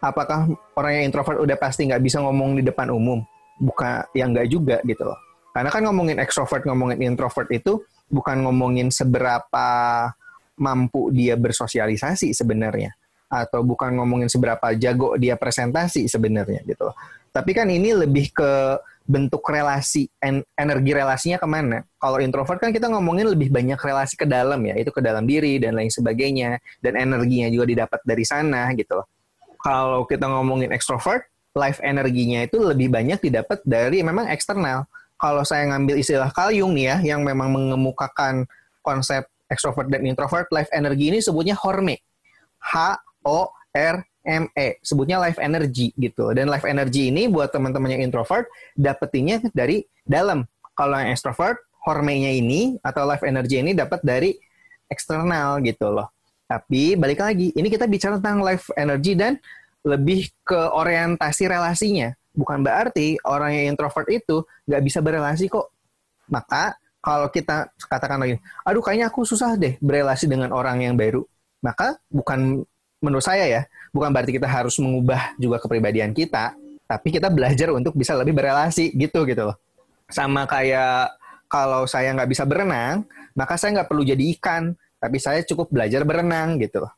Apakah orang yang introvert udah pasti nggak bisa ngomong di depan umum? Bukan, yang nggak juga gitu loh. Karena kan ngomongin extrovert, ngomongin introvert itu bukan ngomongin seberapa mampu dia bersosialisasi sebenarnya atau bukan ngomongin seberapa jago dia presentasi sebenarnya gitu Tapi kan ini lebih ke bentuk relasi, en energi relasinya ke mana. Kalau introvert kan kita ngomongin lebih banyak relasi ke dalam ya, itu ke dalam diri dan lain sebagainya. Dan energinya juga didapat dari sana gitu Kalau kita ngomongin extrovert, life energinya itu lebih banyak didapat dari memang eksternal. Kalau saya ngambil istilah Kalyung nih ya, yang memang mengemukakan konsep extrovert dan introvert, life energi ini sebutnya horme. H O R M E sebutnya life energy gitu. Dan life energy ini buat teman-teman yang introvert dapetinnya dari dalam. Kalau yang extrovert hormonnya ini atau life energy ini dapat dari eksternal gitu loh. Tapi balik lagi ini kita bicara tentang life energy dan lebih ke orientasi relasinya. Bukan berarti orang yang introvert itu nggak bisa berelasi kok. Maka kalau kita katakan lagi aduh kayaknya aku susah deh berelasi dengan orang yang baru. Maka bukan menurut saya ya, bukan berarti kita harus mengubah juga kepribadian kita, tapi kita belajar untuk bisa lebih berelasi gitu gitu loh. Sama kayak kalau saya nggak bisa berenang, maka saya nggak perlu jadi ikan, tapi saya cukup belajar berenang gitu loh.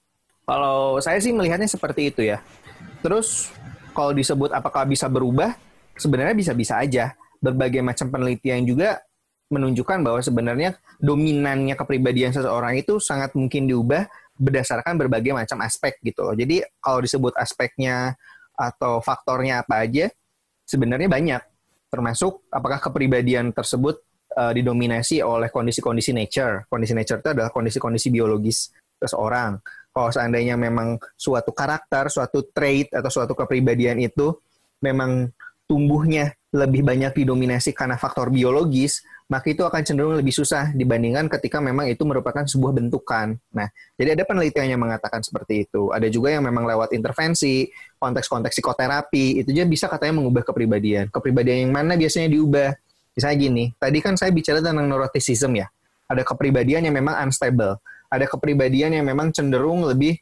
Kalau saya sih melihatnya seperti itu ya. Terus kalau disebut apakah bisa berubah, sebenarnya bisa-bisa aja. Berbagai macam penelitian juga menunjukkan bahwa sebenarnya dominannya kepribadian seseorang itu sangat mungkin diubah berdasarkan berbagai macam aspek gitu loh. Jadi kalau disebut aspeknya atau faktornya apa aja, sebenarnya banyak. Termasuk apakah kepribadian tersebut uh, didominasi oleh kondisi-kondisi nature. Kondisi nature itu adalah kondisi-kondisi biologis seseorang. Kalau seandainya memang suatu karakter, suatu trait atau suatu kepribadian itu memang tumbuhnya lebih banyak didominasi karena faktor biologis, maka itu akan cenderung lebih susah dibandingkan ketika memang itu merupakan sebuah bentukan. Nah, jadi ada penelitian yang mengatakan seperti itu. Ada juga yang memang lewat intervensi, konteks-konteks psikoterapi, itu juga bisa katanya mengubah kepribadian. Kepribadian yang mana biasanya diubah? Misalnya gini, tadi kan saya bicara tentang neuroticism ya. Ada kepribadian yang memang unstable. Ada kepribadian yang memang cenderung lebih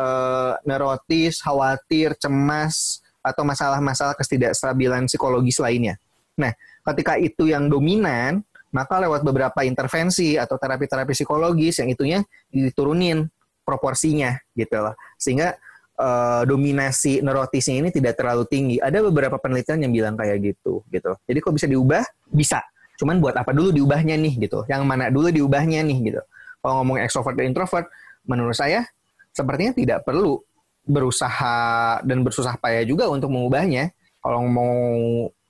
uh, neurotis, khawatir, cemas, atau masalah-masalah ketidakstabilan psikologis lainnya. Nah, ketika itu yang dominan, maka lewat beberapa intervensi atau terapi-terapi psikologis yang itunya diturunin proporsinya gitu loh. Sehingga uh, dominasi neurotisnya ini tidak terlalu tinggi. Ada beberapa penelitian yang bilang kayak gitu gitu. Jadi kok bisa diubah? Bisa. Cuman buat apa dulu diubahnya nih gitu. Yang mana dulu diubahnya nih gitu. Kalau ngomong extrovert dan introvert, menurut saya sepertinya tidak perlu berusaha dan bersusah payah juga untuk mengubahnya. Kalau mau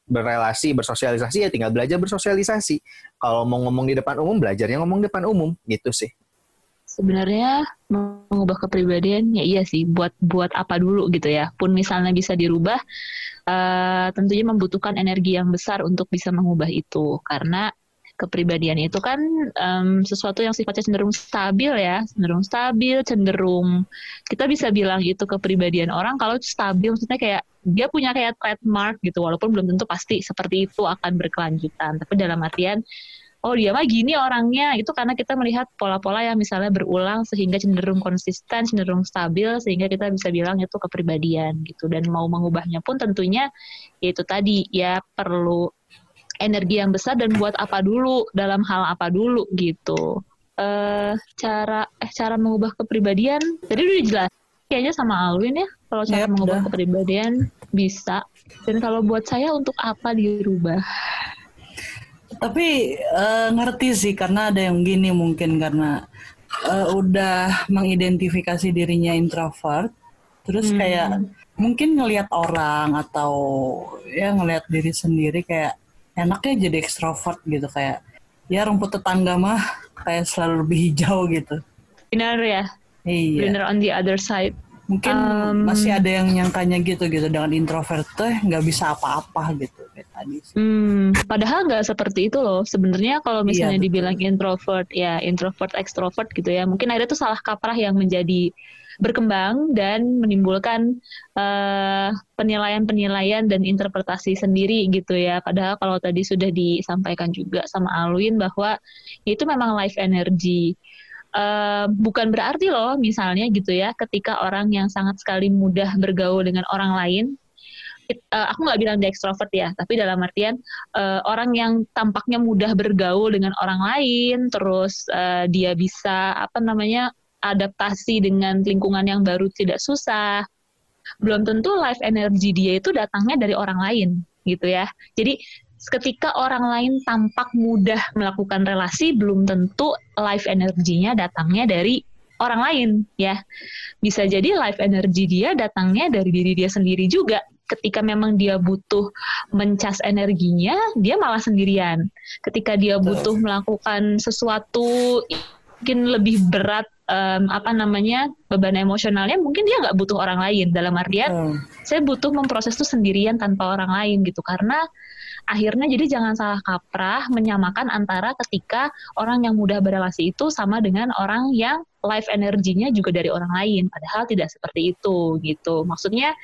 berrelasi, bersosialisasi ya tinggal belajar bersosialisasi. Kalau mau ngomong di depan umum, belajarnya ngomong di depan umum gitu sih. Sebenarnya mengubah kepribadian ya iya sih buat buat apa dulu gitu ya. Pun misalnya bisa dirubah uh, tentunya membutuhkan energi yang besar untuk bisa mengubah itu karena kepribadian itu kan um, sesuatu yang sifatnya cenderung stabil ya, cenderung stabil, cenderung kita bisa bilang itu kepribadian orang kalau stabil maksudnya kayak dia punya kayak trademark gitu walaupun belum tentu pasti seperti itu akan berkelanjutan, tapi dalam artian oh dia mah gini orangnya itu karena kita melihat pola-pola yang misalnya berulang sehingga cenderung konsisten, cenderung stabil sehingga kita bisa bilang itu kepribadian gitu. Dan mau mengubahnya pun tentunya itu tadi ya perlu energi yang besar dan buat apa dulu dalam hal apa dulu gitu. Uh, cara eh cara mengubah kepribadian tadi udah jelas kayaknya sama Alwin ya kalau yep, mengubah kepribadian bisa dan kalau buat saya untuk apa dirubah tapi uh, ngerti sih karena ada yang gini mungkin karena uh, udah mengidentifikasi dirinya introvert terus hmm. kayak mungkin ngelihat orang atau ya ngelihat diri sendiri kayak enaknya jadi ekstrovert gitu kayak ya rumput tetangga mah kayak selalu lebih hijau gitu. Benar ya. Iya. Benar on the other side. Mungkin um, masih ada yang nyangkanya gitu gitu dengan introvert tuh nggak bisa apa-apa gitu kayak tadi. Sih. Hmm, padahal nggak seperti itu loh. Sebenarnya kalau iya, misalnya iya, dibilang introvert ya introvert ekstrovert gitu ya, mungkin ada tuh salah kaprah yang menjadi berkembang dan menimbulkan eh, penilaian-penilaian dan interpretasi sendiri gitu ya. Padahal kalau tadi sudah disampaikan juga sama Alwin bahwa itu memang life energy. Uh, bukan berarti loh misalnya gitu ya ketika orang yang sangat sekali mudah bergaul dengan orang lain uh, aku nggak bilang dia ekstrovert ya, tapi dalam artian uh, orang yang tampaknya mudah bergaul dengan orang lain, terus uh, dia bisa apa namanya adaptasi dengan lingkungan yang baru tidak susah. Belum tentu life energy dia itu datangnya dari orang lain gitu ya. Jadi ketika orang lain tampak mudah melakukan relasi belum tentu life energinya datangnya dari orang lain ya. Bisa jadi life energy dia datangnya dari diri dia sendiri juga. Ketika memang dia butuh mencas energinya, dia malah sendirian. Ketika dia butuh melakukan sesuatu mungkin lebih berat um, apa namanya beban emosionalnya mungkin dia nggak butuh orang lain dalam artian hmm. saya butuh memproses itu sendirian tanpa orang lain gitu karena akhirnya jadi jangan salah kaprah menyamakan antara ketika orang yang mudah berrelasi itu sama dengan orang yang life energinya juga dari orang lain. Padahal tidak seperti itu gitu. Maksudnya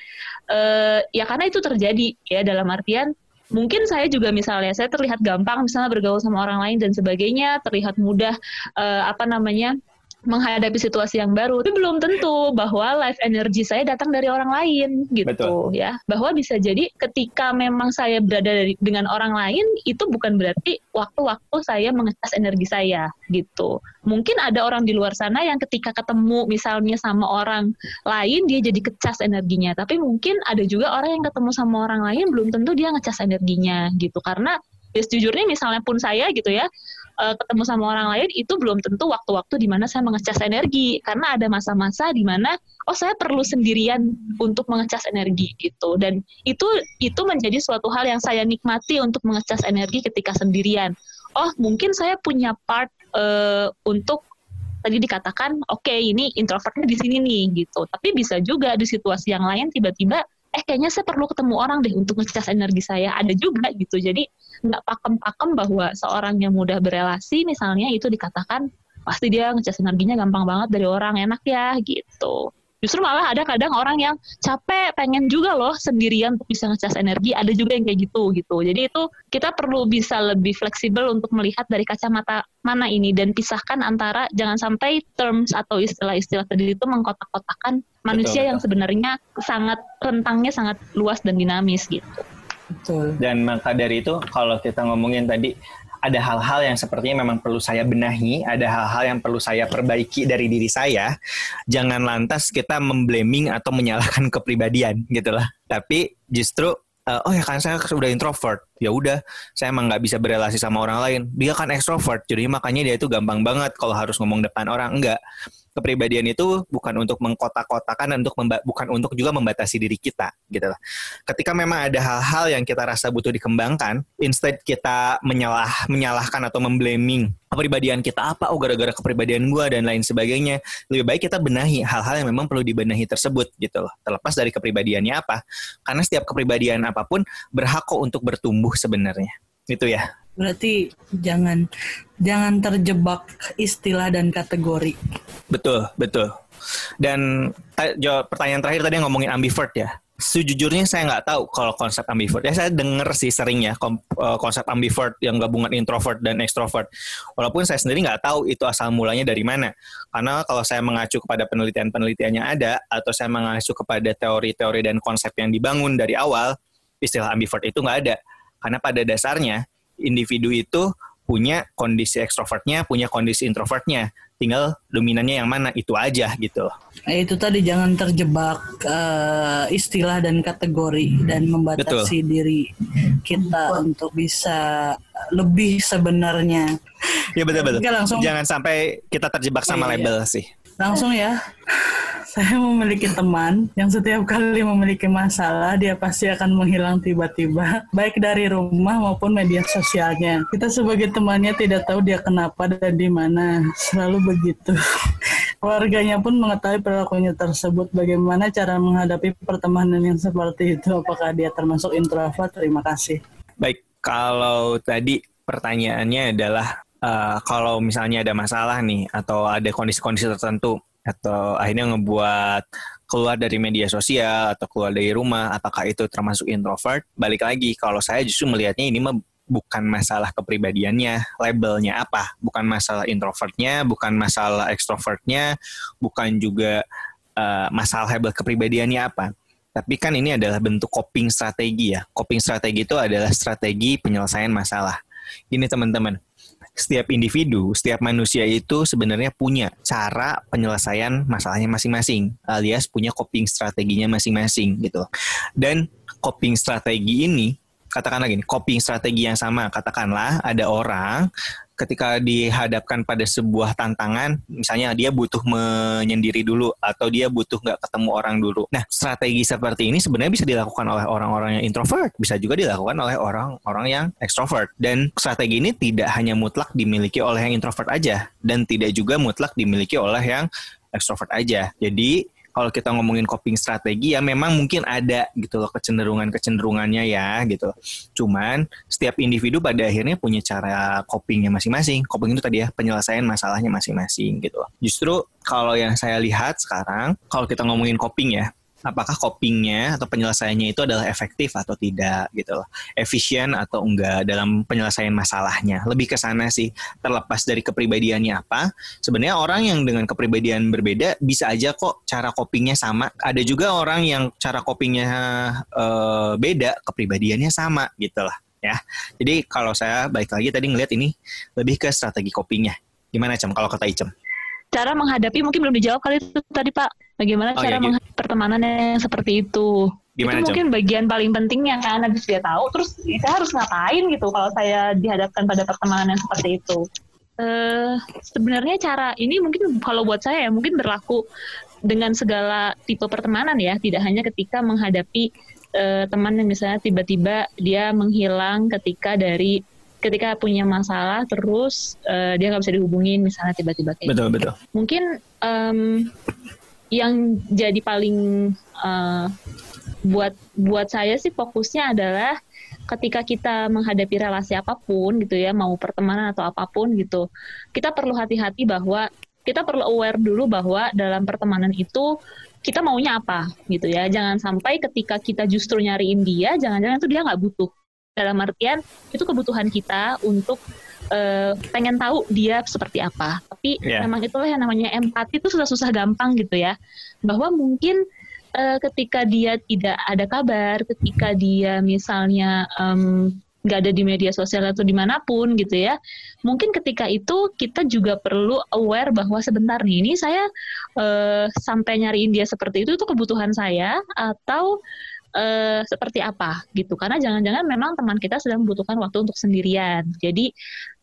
uh, ya karena itu terjadi ya dalam artian mungkin saya juga misalnya saya terlihat gampang misalnya bergaul sama orang lain dan sebagainya terlihat mudah uh, apa namanya menghadapi situasi yang baru. Tapi belum tentu bahwa life energy saya datang dari orang lain gitu Betul. ya. Bahwa bisa jadi ketika memang saya berada dari, dengan orang lain itu bukan berarti waktu-waktu saya mengecas energi saya gitu. Mungkin ada orang di luar sana yang ketika ketemu misalnya sama orang lain dia jadi kecas energinya. Tapi mungkin ada juga orang yang ketemu sama orang lain belum tentu dia ngecas energinya gitu. Karena ya sejujurnya misalnya pun saya gitu ya uh, ketemu sama orang lain itu belum tentu waktu-waktu di mana saya mengecas energi. Karena ada masa-masa di mana oh saya perlu sendirian untuk mengecas energi gitu. Dan itu itu menjadi suatu hal yang saya nikmati untuk mengecas energi ketika sendirian. Oh mungkin saya punya part uh, untuk tadi dikatakan oke okay, ini introvertnya di sini nih gitu. Tapi bisa juga di situasi yang lain tiba-tiba eh kayaknya saya perlu ketemu orang deh untuk ngecas energi saya. Ada juga gitu. Jadi nggak pakem-pakem bahwa seorang yang mudah berelasi misalnya itu dikatakan pasti dia ngecas energinya gampang banget dari orang enak ya gitu Justru malah ada kadang orang yang capek pengen juga loh sendirian untuk bisa ngecas energi, ada juga yang kayak gitu gitu. Jadi itu kita perlu bisa lebih fleksibel untuk melihat dari kacamata mana ini dan pisahkan antara jangan sampai terms atau istilah-istilah tadi itu mengkotak-kotakan manusia betul, yang sebenarnya sangat rentangnya sangat luas dan dinamis gitu. Betul. Dan maka dari itu kalau kita ngomongin tadi ada hal-hal yang sepertinya memang perlu saya benahi, ada hal-hal yang perlu saya perbaiki dari diri saya. Jangan lantas kita memblaming atau menyalahkan kepribadian gitu lah. Tapi justru uh, oh ya kan saya sudah introvert ya udah saya emang nggak bisa berrelasi sama orang lain dia kan ekstrovert jadi makanya dia itu gampang banget kalau harus ngomong depan orang enggak kepribadian itu bukan untuk mengkotak-kotakan dan untuk bukan untuk juga membatasi diri kita gitu lah. Ketika memang ada hal-hal yang kita rasa butuh dikembangkan, instead kita menyalah menyalahkan atau memblaming kepribadian kita apa oh gara-gara kepribadian gue dan lain sebagainya lebih baik kita benahi hal-hal yang memang perlu dibenahi tersebut gitu loh. Terlepas dari kepribadiannya apa. Karena setiap kepribadian apa pun berhak kok untuk bertumbuh sebenarnya itu ya Berarti jangan jangan terjebak istilah dan kategori. Betul, betul. Dan jawab pertanyaan terakhir tadi yang ngomongin ambivert ya. Sejujurnya saya nggak tahu kalau konsep ambivert. Ya saya denger sih sering ya eh, konsep ambivert yang gabungan introvert dan extrovert. Walaupun saya sendiri nggak tahu itu asal mulanya dari mana. Karena kalau saya mengacu kepada penelitian-penelitiannya ada, atau saya mengacu kepada teori-teori dan konsep yang dibangun dari awal, istilah ambivert itu nggak ada. Karena pada dasarnya individu itu punya kondisi ekstrovertnya, punya kondisi introvertnya. Tinggal dominannya yang mana itu aja gitu. Nah, itu tadi jangan terjebak uh, istilah dan kategori dan membatasi Betul. diri kita untuk bisa lebih sebenarnya. Ya betul betul. Langsung, jangan sampai kita terjebak sama iya, label iya. sih. Langsung ya saya memiliki teman yang setiap kali memiliki masalah dia pasti akan menghilang tiba-tiba baik dari rumah maupun media sosialnya. Kita sebagai temannya tidak tahu dia kenapa dan di mana. Selalu begitu. Keluarganya pun mengetahui perilakunya tersebut. Bagaimana cara menghadapi pertemanan yang seperti itu? Apakah dia termasuk introvert? Terima kasih. Baik, kalau tadi pertanyaannya adalah uh, kalau misalnya ada masalah nih atau ada kondisi-kondisi tertentu atau akhirnya ngebuat keluar dari media sosial atau keluar dari rumah, apakah itu termasuk introvert? Balik lagi, kalau saya justru melihatnya ini mah bukan masalah kepribadiannya, labelnya apa, bukan masalah introvertnya, bukan masalah extrovertnya, bukan juga uh, masalah label kepribadiannya apa. Tapi kan ini adalah bentuk coping strategi ya. Coping strategi itu adalah strategi penyelesaian masalah. Ini teman-teman, setiap individu, setiap manusia itu sebenarnya punya cara penyelesaian masalahnya masing-masing, alias punya coping strateginya masing-masing gitu. Dan coping strategi ini katakanlah gini, coping strategi yang sama, katakanlah ada orang ketika dihadapkan pada sebuah tantangan, misalnya dia butuh menyendiri dulu atau dia butuh nggak ketemu orang dulu. Nah, strategi seperti ini sebenarnya bisa dilakukan oleh orang-orang yang introvert, bisa juga dilakukan oleh orang-orang yang extrovert. Dan strategi ini tidak hanya mutlak dimiliki oleh yang introvert aja, dan tidak juga mutlak dimiliki oleh yang extrovert aja. Jadi kalau kita ngomongin coping strategi ya memang mungkin ada gitu loh kecenderungan-kecenderungannya ya gitu. Cuman setiap individu pada akhirnya punya cara copingnya masing-masing. Coping itu tadi ya penyelesaian masalahnya masing-masing gitu loh. Justru kalau yang saya lihat sekarang kalau kita ngomongin coping ya apakah copingnya atau penyelesaiannya itu adalah efektif atau tidak gitu loh. Efisien atau enggak dalam penyelesaian masalahnya. Lebih ke sana sih terlepas dari kepribadiannya apa. Sebenarnya orang yang dengan kepribadian berbeda bisa aja kok cara copingnya sama. Ada juga orang yang cara copingnya uh, beda, kepribadiannya sama gitu lah ya. Jadi kalau saya baik lagi tadi ngelihat ini lebih ke strategi copingnya. Gimana Cem kalau kata Icem? cara menghadapi mungkin belum dijawab kali itu tadi Pak. Bagaimana oh, cara iya, menghadapi pertemanan yang seperti itu? Gimana, itu mungkin bagian paling pentingnya kan habis dia tahu terus saya harus ngapain gitu kalau saya dihadapkan pada pertemanan yang seperti itu. Uh, sebenarnya cara ini mungkin kalau buat saya ya mungkin berlaku dengan segala tipe pertemanan ya, tidak hanya ketika menghadapi uh, teman yang misalnya tiba-tiba dia menghilang ketika dari ketika punya masalah terus uh, dia nggak bisa dihubungin misalnya tiba-tiba kayak betul gitu. betul mungkin um, yang jadi paling uh, buat buat saya sih fokusnya adalah ketika kita menghadapi relasi apa pun gitu ya mau pertemanan atau apa pun gitu kita perlu hati-hati bahwa kita perlu aware dulu bahwa dalam pertemanan itu kita maunya apa gitu ya. Jangan sampai ketika kita justru nyariin dia jangan-jangan itu dia nggak butuh. Dalam artian itu kebutuhan kita untuk uh, pengen tahu dia seperti apa. Tapi yeah. memang itulah yang namanya empati itu susah-susah gampang gitu ya. Bahwa mungkin uh, ketika dia tidak ada kabar, ketika dia misalnya um, nggak ada di media sosial atau di mana pun gitu ya mungkin ketika itu kita juga perlu aware bahwa sebentar nih ini saya uh, sampai nyariin dia seperti itu itu kebutuhan saya atau uh, seperti apa gitu karena jangan-jangan memang teman kita sedang membutuhkan waktu untuk sendirian jadi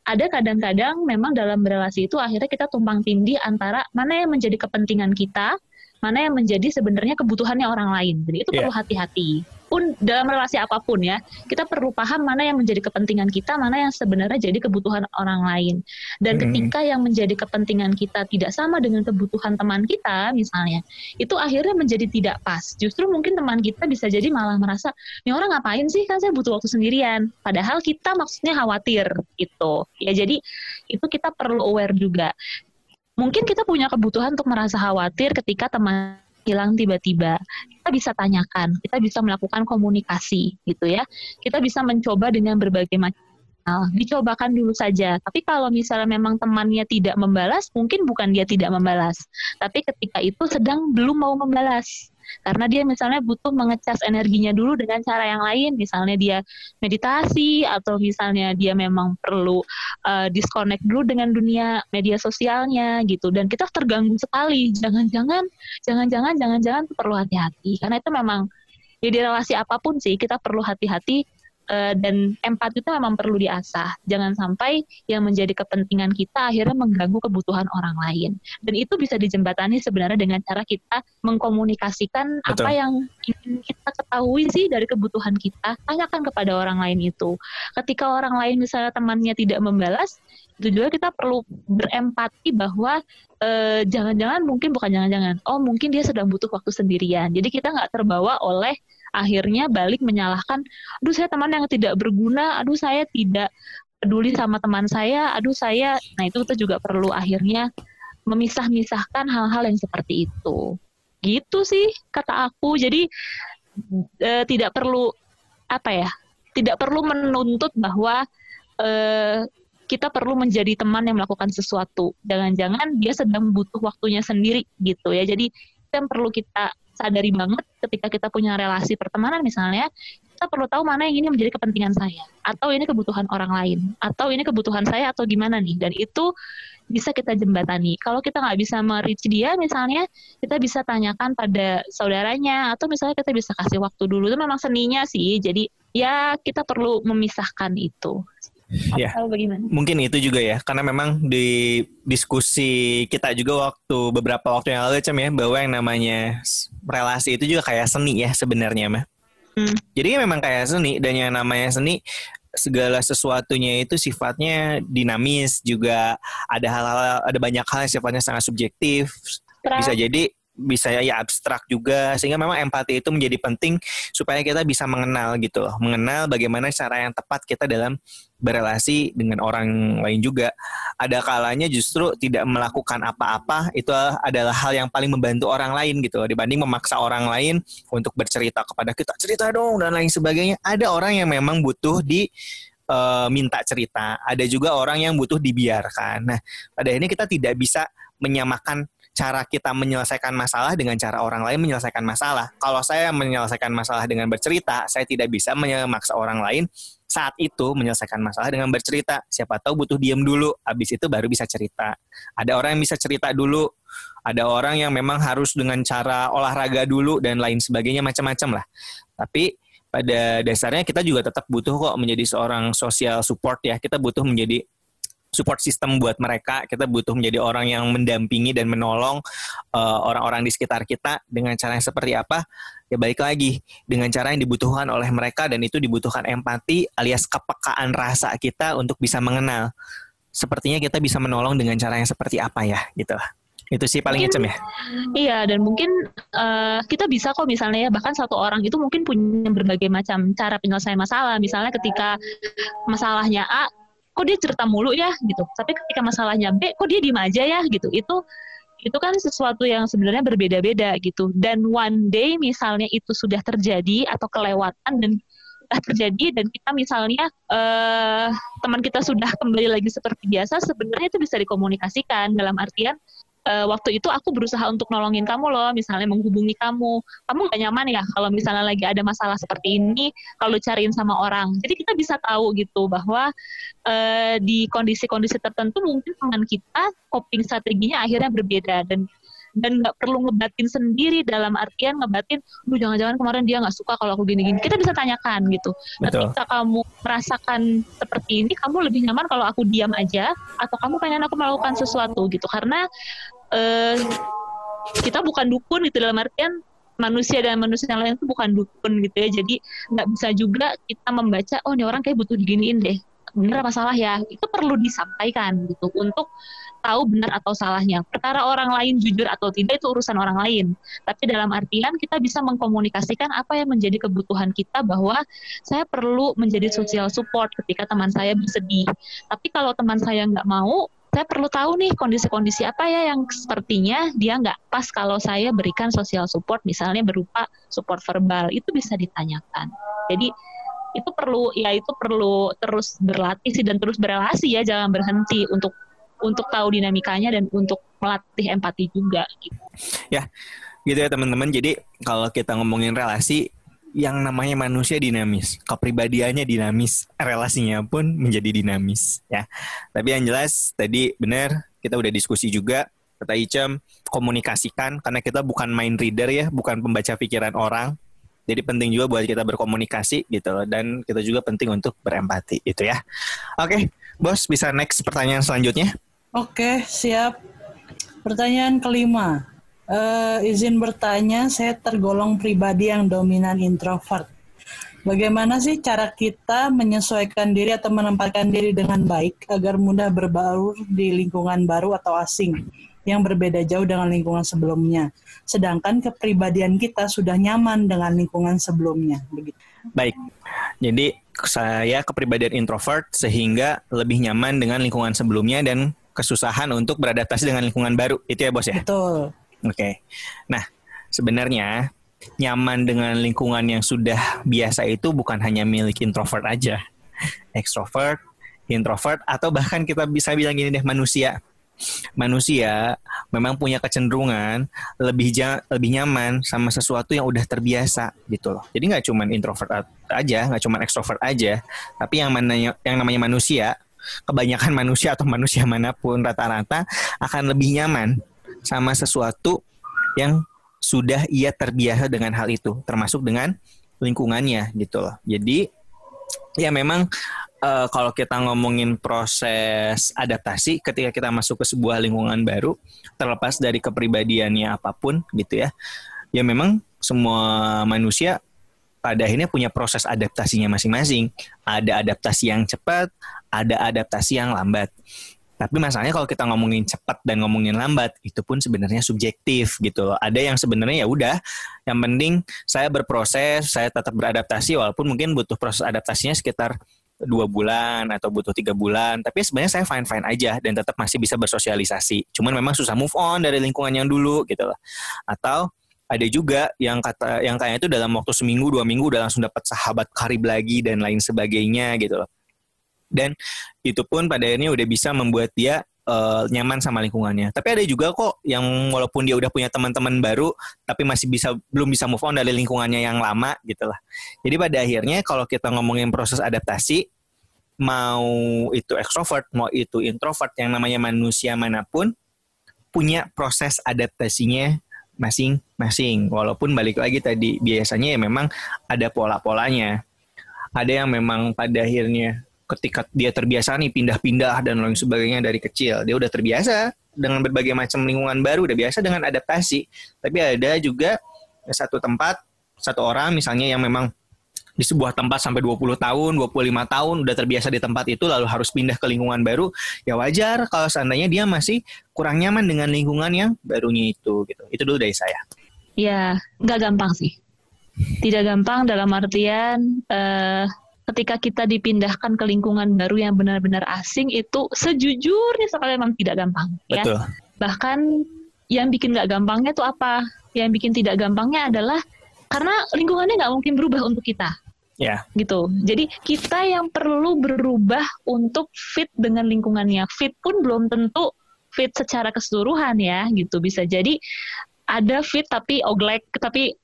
ada kadang-kadang memang dalam relasi itu akhirnya kita tumpang tindih antara mana yang menjadi kepentingan kita mana yang menjadi sebenarnya kebutuhannya orang lain. Jadi itu yeah. perlu hati-hati. Pun dalam relasi apa pun ya, kita perlu paham mana yang menjadi kepentingan kita, mana yang sebenarnya jadi kebutuhan orang lain. Dan mm -hmm. ketika yang menjadi kepentingan kita tidak sama dengan kebutuhan teman kita, misalnya, itu akhirnya menjadi tidak pas. Justru mungkin teman kita bisa jadi malah merasa, ini orang ngapain sih? Kan saya butuh waktu sendirian. Padahal kita maksudnya khawatir gitu. Ya jadi itu kita perlu aware juga mungkin kita punya kebutuhan untuk merasa khawatir ketika teman hilang tiba-tiba. Kita bisa tanyakan, kita bisa melakukan komunikasi gitu ya. Kita bisa mencoba dengan berbagai macam hal. Dicobakan dulu saja. Tapi kalau misalnya memang temannya tidak membalas, mungkin bukan dia tidak membalas. Tapi ketika itu sedang belum mau membalas karena dia misalnya butuh mengecas energinya dulu dengan cara yang lain misalnya dia meditasi atau misalnya dia memang perlu uh, disconnect dulu dengan dunia media sosialnya gitu dan kita terganggu sekali jangan-jangan jangan-jangan jangan-jangan perlu hati-hati karena itu memang ya di relasi apa pun sih kita perlu hati-hati uh, dan empati itu memang perlu diasah. Jangan sampai yang menjadi kepentingan kita akhirnya mengganggu kebutuhan orang lain. Dan itu bisa dijembatani sebenarnya dengan cara kita mengkomunikasikan Betul. apa yang ingin kita ketahui sih dari kebutuhan kita. Tanyakan kepada orang lain itu. Ketika orang lain misalnya temannya tidak membalas, itu juga kita perlu berempati bahwa jangan jangan-jangan mungkin bukan jangan-jangan, oh mungkin dia sedang butuh waktu sendirian. Jadi kita nggak terbawa oleh akhirnya balik menyalahkan, aduh saya teman yang tidak berguna, aduh saya tidak peduli sama teman saya, aduh saya, nah itu kita juga perlu akhirnya memisah-misahkan hal-hal yang seperti itu. Gitu sih kata aku. Jadi e, tidak perlu apa ya? Tidak perlu menuntut bahwa e, kita perlu menjadi teman yang melakukan sesuatu. Jangan-jangan dia sedang butuh waktunya sendiri gitu ya. Jadi yang perlu kita sadari banget ketika kita punya relasi pertemanan misalnya, kita perlu tahu mana yang ini menjadi kepentingan saya, atau ini kebutuhan orang lain, atau ini kebutuhan saya atau gimana nih. Dan itu bisa kita jembatani. Kalau kita nggak bisa merich dia misalnya, kita bisa tanyakan pada saudaranya, atau misalnya kita bisa kasih waktu dulu. Itu memang seninya sih. Jadi ya kita perlu memisahkan itu ya. bagaimana? Mungkin itu juga ya, karena memang di diskusi kita juga waktu beberapa waktu yang lalu Cem ya, bahwa yang namanya relasi itu juga kayak seni ya sebenarnya mah. Hmm. Jadi memang kayak seni dan yang namanya seni segala sesuatunya itu sifatnya dinamis juga ada hal-hal ada banyak hal yang sifatnya sangat subjektif. Bisa jadi bisa ya abstrak juga sehingga memang empati itu menjadi penting supaya kita bisa mengenal gitu loh. Mengenal bagaimana cara yang tepat kita dalam berelasi dengan orang lain juga. Ada kalanya justru tidak melakukan apa-apa itu adalah hal yang paling membantu orang lain gitu loh dibanding memaksa orang lain untuk bercerita kepada kita cerita dong dan lain sebagainya. Ada orang yang memang butuh di uh, minta cerita. Ada juga orang yang butuh dibiarkan. Nah pada ini kita tidak bisa menyamakan cara kita menyelesaikan masalah dengan cara orang lain menyelesaikan masalah. Kalau saya menyelesaikan masalah dengan bercerita, saya tidak bisa memaksa orang lain saat itu menyelesaikan masalah dengan bercerita. Siapa tahu butuh diam dulu, habis itu baru bisa cerita. Ada orang yang bisa cerita dulu, ada orang yang memang harus dengan cara olahraga dulu dan lain sebagainya macam-macam lah. Tapi pada dasarnya kita juga tetap butuh kok menjadi seorang social support ya. Kita butuh menjadi support system buat mereka. Kita butuh menjadi orang yang mendampingi dan menolong uh, orang-orang uh, di sekitar kita dengan cara yang seperti apa? Ya baik lagi dengan cara yang dibutuhkan oleh mereka dan itu dibutuhkan empati alias kepekaan rasa kita untuk bisa mengenal. Sepertinya kita bisa menolong dengan cara yang seperti apa ya gitu itu sih paling mungkin, ya iya dan mungkin uh, kita bisa kok misalnya ya bahkan satu orang itu mungkin punya berbagai macam cara penyelesaian masalah misalnya ketika masalahnya A kok dia cerita mulu ya gitu. Tapi ketika masalahnya B kok dia diem aja ya gitu. Itu itu kan sesuatu yang sebenarnya berbeda-beda gitu. Dan one day misalnya itu sudah terjadi atau kelewatan dan sudah terjadi dan kita misalnya uh, teman kita sudah kembali lagi seperti biasa sebenarnya itu bisa dikomunikasikan. Dalam artian uh, waktu itu aku berusaha untuk nolongin kamu loh, misalnya menghubungi kamu. Kamu gak nyaman ya kalau misalnya lagi ada masalah seperti ini, kalau cariin sama orang. Jadi kita bisa tahu gitu bahwa uh, di kondisi-kondisi tertentu mungkin teman kita coping strateginya akhirnya berbeda dan dan nggak perlu ngebatin sendiri dalam artian ngebatin, lu jangan-jangan kemarin dia nggak suka kalau aku gini-gini. Kita bisa tanyakan gitu. Betul. Ketika kamu merasakan seperti ini, kamu lebih nyaman kalau aku diam aja atau kamu pengen aku melakukan sesuatu gitu. Karena uh, kita bukan dukun itu dalam artian manusia dan manusia yang lain itu bukan dukun gitu ya jadi nggak bisa juga kita membaca oh ini orang kayak butuh diginiin deh benar apa salah ya itu perlu disampaikan gitu untuk tahu benar atau salahnya. Perkara orang lain jujur atau tidak itu urusan orang lain. Tapi dalam artian kita bisa mengkomunikasikan apa yang menjadi kebutuhan kita bahwa saya perlu menjadi social support ketika teman saya bersedih. Tapi kalau teman saya nggak mau saya perlu tahu nih kondisi-kondisi apa ya yang sepertinya dia nggak pas kalau saya berikan social support misalnya berupa support verbal. Itu bisa ditanyakan. Jadi itu perlu ya itu perlu terus berlatih sih dan terus berrelasi ya jangan berhenti untuk untuk tahu dinamikanya dan untuk melatih empati juga gitu. Ya, gitu ya teman-teman. Jadi kalau kita ngomongin relasi yang namanya manusia dinamis, kepribadiannya dinamis, relasinya pun menjadi dinamis ya. Tapi yang jelas tadi benar kita udah diskusi juga kata Icem komunikasikan karena kita bukan mind reader ya, bukan pembaca pikiran orang. Jadi penting juga buat kita berkomunikasi gitu loh dan kita juga penting untuk berempati itu ya. Oke, Bos bisa next pertanyaan selanjutnya? Oke, siap. Pertanyaan kelima. Uh, izin bertanya, saya tergolong pribadi yang dominan introvert. Bagaimana sih cara kita menyesuaikan diri atau menempatkan diri dengan baik agar mudah berbaur di lingkungan baru atau asing yang berbeda jauh dengan lingkungan sebelumnya? Sedangkan kepribadian kita sudah nyaman dengan lingkungan sebelumnya. Begitu. Baik, jadi saya kepribadian introvert sehingga lebih nyaman dengan lingkungan sebelumnya dan kesusahan untuk beradaptasi dengan lingkungan baru. Itu ya bos ya? Betul. Oke. Okay. Nah, sebenarnya nyaman dengan lingkungan yang sudah biasa itu bukan hanya milik introvert aja. Extrovert, introvert, atau bahkan kita bisa bilang gini deh, manusia. Manusia memang punya kecenderungan lebih ja, lebih nyaman sama sesuatu yang udah terbiasa gitu loh. Jadi nggak cuma introvert aja, nggak cuma extrovert aja, tapi yang mana yang namanya manusia, kebanyakan manusia atau manusia mana pun rata-rata akan lebih nyaman sama sesuatu yang sudah ia terbiasa dengan hal itu, termasuk dengan lingkungannya gitu loh. Jadi ya memang uh, kalau kita ngomongin proses adaptasi ketika kita masuk ke sebuah lingkungan baru, terlepas dari kepribadiannya apa pun gitu ya, ya memang semua manusia pada akhirnya punya proses adaptasinya masing-masing. Ada adaptasi yang cepat, ada adaptasi yang lambat. Tapi masalahnya kalau kita ngomongin cepat dan ngomongin lambat, itu pun sebenarnya subjektif gitu loh. Ada yang sebenarnya ya udah, yang penting saya berproses, saya tetap beradaptasi walaupun mungkin butuh proses adaptasinya sekitar dua bulan atau butuh tiga bulan. Tapi sebenarnya saya fine fine aja dan tetap masih bisa bersosialisasi. Cuman memang susah move on dari lingkungan yang dulu gitu loh. Atau ada juga yang kata yang kayaknya itu dalam waktu seminggu dua minggu udah langsung dapat sahabat karib lagi dan lain sebagainya gitu loh dan itu pun pada akhirnya udah bisa membuat dia uh, nyaman sama lingkungannya. Tapi ada juga kok yang walaupun dia udah punya teman-teman baru, tapi masih bisa belum bisa move on dari lingkungannya yang lama gitu lah. Jadi pada akhirnya kalau kita ngomongin proses adaptasi, mau itu extrovert, mau itu introvert, yang namanya manusia mana pun punya proses adaptasinya masing-masing. Walaupun balik lagi tadi biasanya ya memang ada pola-polanya. Ada yang memang pada akhirnya ketika dia terbiasa nih pindah-pindah dan lain sebagainya dari kecil dia udah terbiasa dengan berbagai macam lingkungan baru udah biasa dengan adaptasi tapi ada juga satu tempat satu orang misalnya yang memang di sebuah tempat sampai 20 tahun, 25 tahun udah terbiasa di tempat itu lalu harus pindah ke lingkungan baru, ya wajar kalau seandainya dia masih kurang nyaman dengan lingkungan yang barunya itu gitu. Itu dulu dari saya. Ya, nggak gampang sih. Tidak gampang dalam artian uh, ketika kita dipindahkan ke lingkungan baru yang benar-benar asing itu sejujurnya sekali memang tidak gampang ya. Betul. Bahkan yang bikin nggak gampangnya itu apa? Yang bikin tidak gampangnya adalah karena lingkungannya nggak mungkin berubah untuk kita. Ya. Yeah. Gitu. Jadi kita yang perlu berubah untuk fit dengan lingkungannya. Fit pun belum tentu fit secara keseluruhan ya, gitu. Bisa jadi ada fit tapi oglek, tapi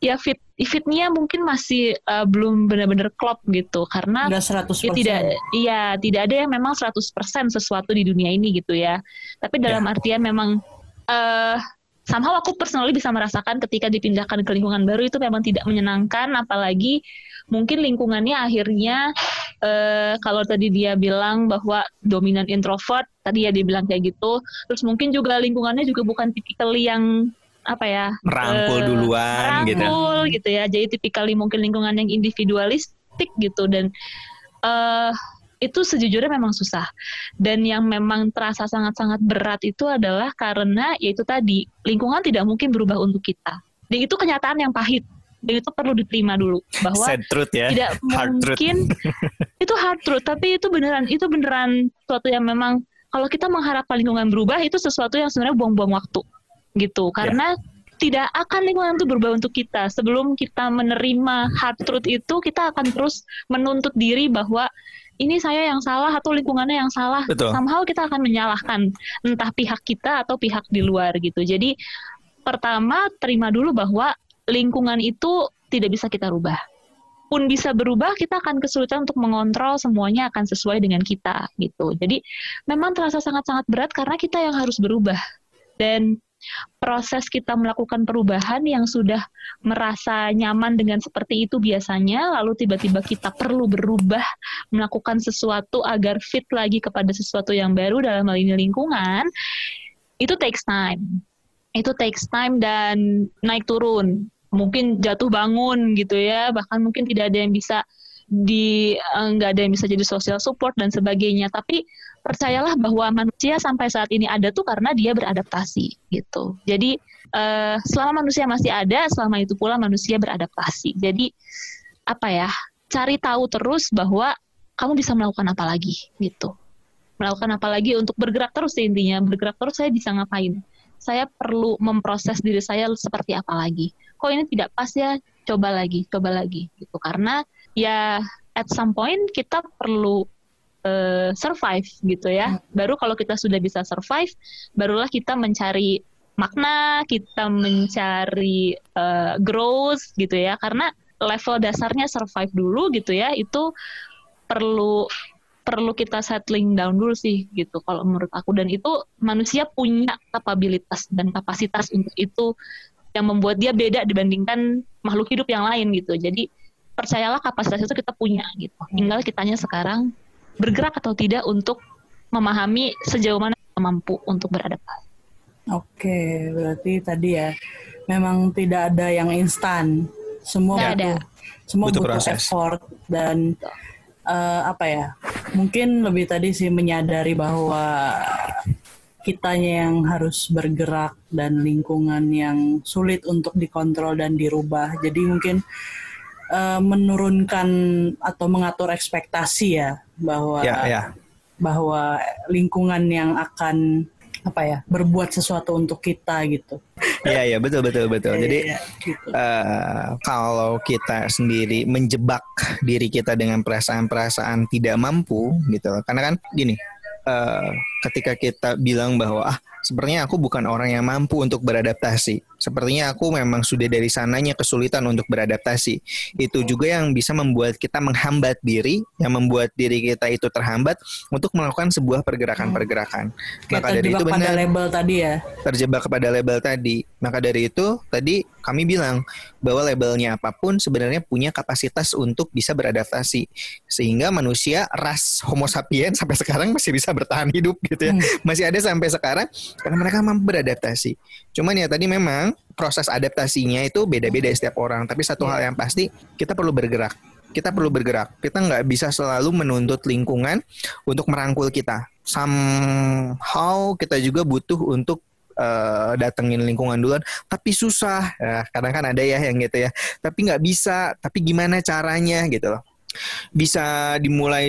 ya fit fitnya mungkin masih uh, belum benar-benar klop gitu karena Nggak 100%. ya tidak iya tidak ada yang memang 100% sesuatu di dunia ini gitu ya. Tapi dalam ya. artian memang uh, somehow aku personally bisa merasakan ketika dipindahkan ke lingkungan baru itu memang tidak menyenangkan apalagi mungkin lingkungannya akhirnya uh, kalau tadi dia bilang bahwa dominan introvert tadi ya dia bilang kayak gitu. Terus mungkin juga lingkungannya juga bukan tipikal yang apa ya merangkul uh, duluan gitu. merangkul gitu. gitu ya. Jadi tipikal mungkin lingkungan yang individualistik gitu. Dan uh, itu sejujurnya memang susah. Dan yang memang terasa sangat-sangat berat itu adalah karena yaitu tadi lingkungan tidak mungkin berubah untuk kita. Dan itu kenyataan yang pahit itu perlu diterima dulu bahwa Sad truth ya. tidak hard mungkin truth. itu hard truth tapi itu beneran itu beneran sesuatu yang memang kalau kita mengharapkan lingkungan berubah itu sesuatu yang sebenarnya buang-buang waktu gitu ya. karena yeah. tidak akan lingkungan itu berubah untuk kita sebelum kita menerima hard truth itu kita akan terus menuntut diri bahwa ini saya yang salah atau lingkungannya yang salah Betul. somehow kita akan menyalahkan entah pihak kita atau pihak di luar gitu jadi pertama terima dulu bahwa lingkungan itu tidak bisa kita rubah. Pun bisa berubah, kita akan kesulitan untuk mengontrol semuanya akan sesuai dengan kita gitu. Jadi memang terasa sangat-sangat berat karena kita yang harus berubah. Dan proses kita melakukan perubahan yang sudah merasa nyaman dengan seperti itu biasanya, lalu tiba-tiba kita perlu berubah, melakukan sesuatu agar fit lagi kepada sesuatu yang baru dalam hal ini lingkungan, itu takes time. Itu takes time dan naik turun mungkin jatuh bangun gitu ya. Bahkan mungkin tidak ada yang bisa di eh, nggak ada yang bisa jadi social support dan sebagainya. Tapi percayalah bahwa manusia sampai saat ini ada tuh karena dia beradaptasi gitu. Jadi uh, selama manusia masih ada selama itu pula manusia beradaptasi. Jadi apa ya cari tahu terus bahwa kamu bisa melakukan apa lagi gitu. Melakukan apa lagi untuk bergerak terus intinya. Bergerak terus saya bisa ngapain? Saya perlu memproses diri saya seperti apa lagi. Kok ini tidak pas ya? Coba lagi, coba lagi gitu. Karena ya at some point kita perlu uh, survive gitu ya. Baru kalau kita sudah bisa survive, barulah kita mencari makna, kita mencari uh, growth gitu ya. Karena level dasarnya survive dulu gitu ya, itu perlu perlu kita settling down dulu sih gitu kalau menurut aku dan itu manusia punya kapabilitas dan kapasitas untuk itu yang membuat dia beda dibandingkan makhluk hidup yang lain gitu jadi percayalah kapasitas itu kita punya gitu tinggal kitanya sekarang bergerak atau tidak untuk memahami sejauh mana kita mampu untuk beradaptasi oke berarti tadi ya memang tidak ada yang instan semua butuh ada. semua butuh, butuh proses. effort dan uh, apa ya mungkin lebih tadi sih menyadari bahwa kitanya yang harus bergerak dan lingkungan yang sulit untuk dikontrol dan dirubah jadi mungkin uh, menurunkan atau mengatur ekspektasi ya bahwa ya, ya. bahwa lingkungan yang akan apa ya berbuat sesuatu untuk kita gitu. Iya iya betul betul betul. Jadi ya, gitu. uh, kalau kita sendiri menjebak diri kita dengan perasaan-perasaan tidak mampu gitu, karena kan gini, uh, ketika kita bilang bahwa ah sepertinya aku bukan orang yang mampu untuk beradaptasi. Sepertinya aku memang sudah dari sananya kesulitan untuk beradaptasi. Itu juga yang bisa membuat kita menghambat diri, yang membuat diri kita itu terhambat untuk melakukan sebuah pergerakan-pergerakan. Maka dari itu benar label tadi ya. Terjebak kepada label tadi. Maka dari itu tadi kami bilang bahwa labelnya apa pun sebenarnya punya kapasitas untuk bisa beradaptasi. Sehingga manusia ras Homo sapiens sampai sekarang masih bisa bertahan hidup gitu ya. Hmm. Masih ada sampai sekarang karena mereka mampu beradaptasi. Cuman ya tadi memang proses adaptasinya itu beda-beda setiap orang. Tapi satu hal yang pasti kita perlu bergerak. Kita perlu bergerak. Kita nggak bisa selalu menuntut lingkungan untuk merangkul kita. Somehow kita juga butuh untuk uh, datengin lingkungan duluan tapi susah ya, kadang kan ada ya yang gitu ya tapi nggak bisa tapi gimana caranya gitu loh bisa dimulai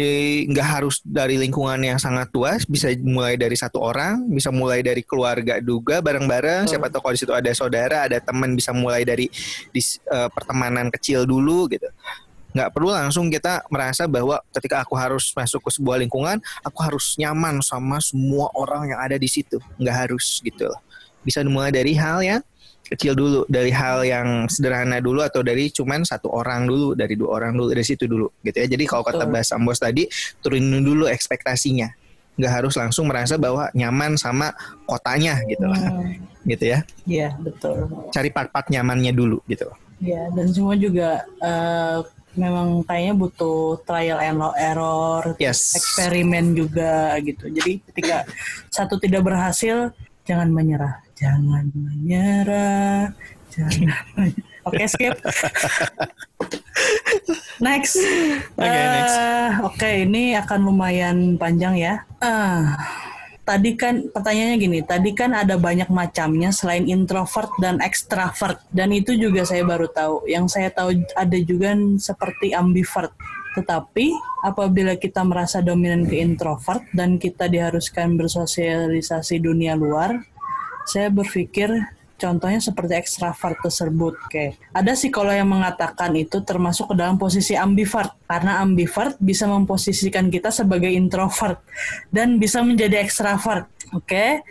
nggak harus dari lingkungan yang sangat luas, bisa mulai dari satu orang, bisa mulai dari keluarga juga bareng-bareng. Siapa tahu kalau di situ ada saudara, ada teman, bisa mulai dari di, uh, pertemanan kecil dulu gitu. Nggak perlu langsung kita merasa bahwa ketika aku harus masuk ke sebuah lingkungan, aku harus nyaman sama semua orang yang ada di situ. Nggak harus gitu loh. Bisa dimulai dari hal yang kecil dulu dari hal yang sederhana dulu atau dari cuman satu orang dulu dari dua orang dulu dari situ dulu gitu ya. Jadi kalau kata bahasa Ambos tadi turunin dulu ekspektasinya. Nggak harus langsung merasa bahwa nyaman sama kotanya gitu lah. Hmm. gitu ya. Iya betul. Cari part-part nyamannya dulu gitu. Iya dan semua juga uh, memang kayaknya butuh trial and error yes. eksperimen juga gitu. Jadi ketika satu tidak berhasil jangan menyerah jangan menyerah jangan Oke, okay, skip. next. Oke, okay, uh, next. Oke, okay, ini akan lumayan panjang ya. Uh, tadi kan pertanyaannya gini, tadi kan ada banyak macamnya selain introvert dan extravert dan itu juga saya baru tahu. Yang saya tahu ada juga seperti ambivert. Tetapi apabila kita merasa dominan ke introvert dan kita diharuskan bersosialisasi dunia luar, saya berpikir Contohnya seperti ekstravert tersebut. Oke. Ada psikolog yang mengatakan itu termasuk ke dalam posisi ambivert karena ambivert bisa memposisikan kita sebagai introvert dan bisa menjadi ekstravert. Oke.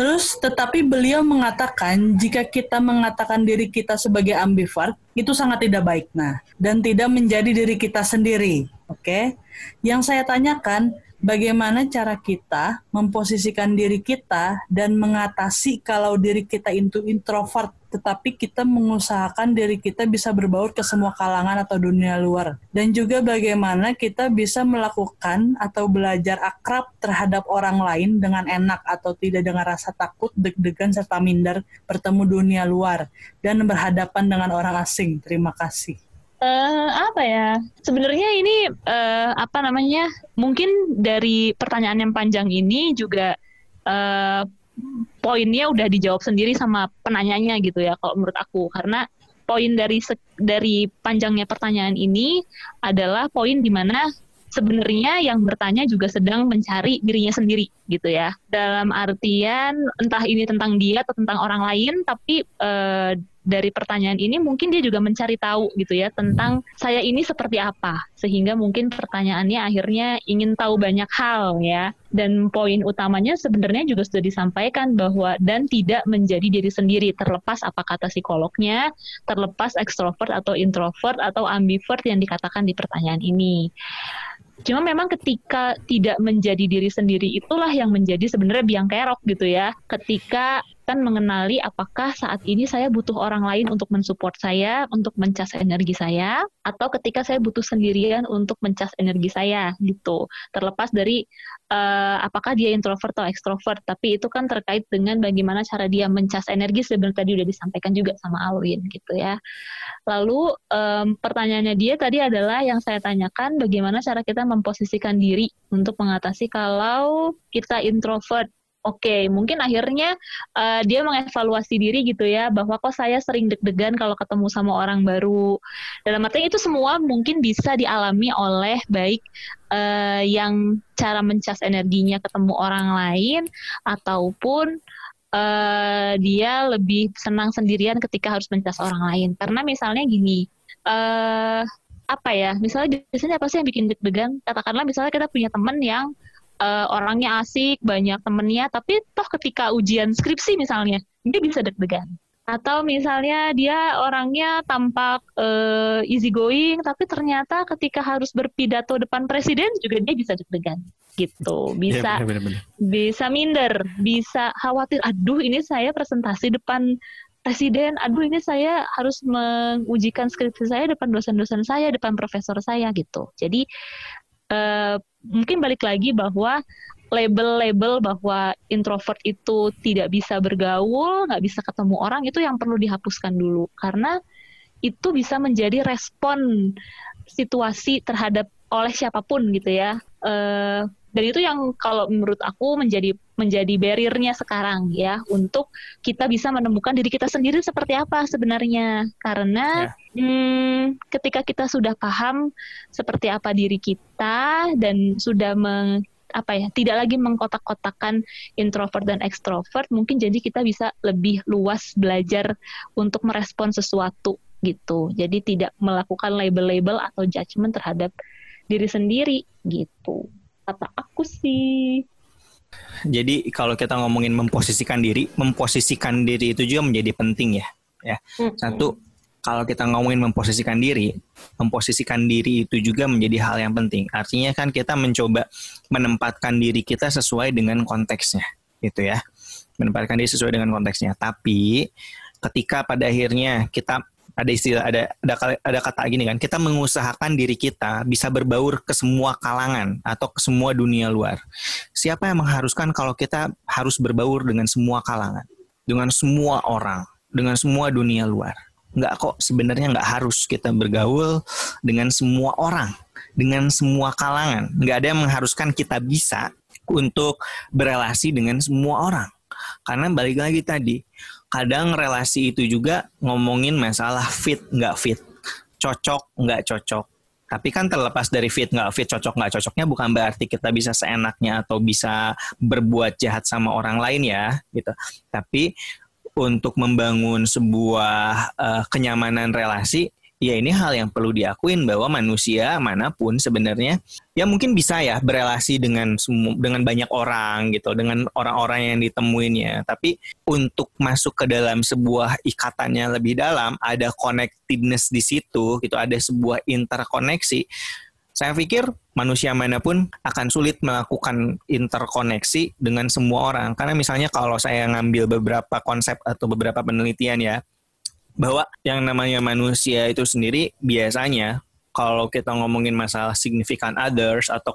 Terus tetapi beliau mengatakan jika kita mengatakan diri kita sebagai ambivert itu sangat tidak baik nah dan tidak menjadi diri kita sendiri. Oke. Yang saya tanyakan bagaimana cara kita memposisikan diri kita dan mengatasi kalau diri kita itu introvert tetapi kita mengusahakan diri kita bisa berbaur ke semua kalangan atau dunia luar dan juga bagaimana kita bisa melakukan atau belajar akrab terhadap orang lain dengan enak atau tidak dengan rasa takut, deg-degan serta minder bertemu dunia luar dan berhadapan dengan orang asing. Terima kasih uh, apa ya? Sebenarnya ini uh, apa namanya? Mungkin dari pertanyaan yang panjang ini juga uh, poinnya udah dijawab sendiri sama penanyanya gitu ya kalau menurut aku. Karena poin dari dari panjangnya pertanyaan ini adalah poin di mana sebenarnya yang bertanya juga sedang mencari dirinya sendiri gitu ya. Dalam artian entah ini tentang dia atau tentang orang lain, tapi uh, dari pertanyaan ini mungkin dia juga mencari tahu gitu ya tentang saya ini seperti apa sehingga mungkin pertanyaannya akhirnya ingin tahu banyak hal ya. Dan poin utamanya sebenarnya juga sudah disampaikan bahwa dan tidak menjadi diri sendiri terlepas apa kata psikolognya terlepas ekstrovert atau introvert atau ambivert yang dikatakan di pertanyaan ini. Cuma memang ketika tidak menjadi diri sendiri itulah yang menjadi sebenarnya biang kerok gitu ya. Ketika kan mengenali apakah saat ini saya butuh orang lain untuk mensupport saya, untuk mencas energi saya, atau ketika saya butuh sendirian untuk mencas energi saya gitu. Terlepas dari uh, apakah dia introvert atau ekstrovert, tapi itu kan terkait dengan bagaimana cara dia mencas energi sebenarnya tadi udah disampaikan juga sama Alwin gitu ya. Lalu um, pertanyaannya dia tadi adalah yang saya tanyakan bagaimana cara kita memposisikan diri untuk mengatasi kalau kita introvert oke okay, mungkin akhirnya uh, dia mengevaluasi diri gitu ya bahwa kok saya sering deg-degan kalau ketemu sama orang baru. Dalam artinya itu semua mungkin bisa dialami oleh baik uh, yang cara mencas energinya ketemu orang lain ataupun uh, dia lebih senang sendirian ketika harus mencas orang lain. Karena misalnya gini uh, apa ya misalnya biasanya apa sih yang bikin deg-degan? Katakanlah misalnya kita punya teman yang uh, orangnya asik, banyak temennya, tapi toh ketika ujian skripsi misalnya, dia bisa deg-degan. Atau misalnya dia orangnya tampak uh, easy going, tapi ternyata ketika harus berpidato depan presiden juga dia bisa deg-degan gitu. Iya, bisa ya, bener, bener. bisa minder, bisa khawatir. Aduh, ini saya presentasi depan presiden. Aduh, ini saya harus mengujikan skripsi saya depan dosen-dosen saya, depan profesor saya gitu. Jadi uh, mungkin balik lagi bahwa label-label bahwa introvert itu tidak bisa bergaul, nggak bisa ketemu orang itu yang perlu dihapuskan dulu karena itu bisa menjadi respon situasi terhadap oleh siapa pun gitu ya. Uh, dan itu yang kalau menurut aku menjadi menjadi barriernya sekarang ya. Untuk kita bisa menemukan diri kita sendiri seperti apa sebenarnya. Karena ya. hmm, ketika kita sudah paham seperti apa diri kita dan sudah meng, apa ya tidak lagi mengkotak-kotakan introvert dan ekstrovert mungkin jadi kita bisa lebih luas belajar untuk merespon sesuatu gitu. Jadi tidak melakukan label-label atau judgement terhadap diri sendiri gitu kata aku sih. Jadi kalau kita ngomongin memposisikan diri, memposisikan diri itu juga menjadi penting ya. Ya. Mm-hmm. Satu kalau kita ngomongin memposisikan diri, memposisikan diri itu juga menjadi hal yang penting. Artinya kan kita mencoba menempatkan diri kita sesuai dengan konteksnya, gitu ya. Menempatkan diri sesuai dengan konteksnya. Tapi ketika pada akhirnya kita ada istilah ada ada ada kata gini kan kita mengusahakan diri kita bisa berbaur ke semua kalangan atau ke semua dunia luar. Siapa yang mengharuskan kalau kita harus berbaur dengan semua kalangan? Dengan semua orang? Dengan semua dunia luar? Nggak kok sebenarnya nggak harus kita bergaul dengan semua orang dengan semua kalangan. Nggak ada yang mengharuskan kita bisa untuk berelasi dengan semua orang. Karena balik lagi tadi kadang relasi itu juga ngomongin masalah fit nggak fit, cocok nggak cocok. Tapi kan terlepas dari fit nggak fit, cocok nggak cocoknya bukan berarti kita bisa seenaknya atau bisa berbuat jahat sama orang lain ya, gitu. Tapi untuk membangun sebuah uh, kenyamanan relasi ya ini hal yang perlu diakuin bahwa manusia mana pun sebenarnya ya mungkin bisa ya berelasi dengan dengan banyak orang gitu dengan orang-orang yang ditemuinnya. Tapi untuk masuk ke dalam sebuah ikatannya lebih dalam ada connectedness di situ gitu ada sebuah interkoneksi saya pikir manusia mana pun akan sulit melakukan interkoneksi dengan semua orang. Karena misalnya kalau saya ngambil beberapa konsep atau beberapa penelitian ya bahwa yang namanya manusia itu sendiri biasanya kalau kita ngomongin masalah significant others atau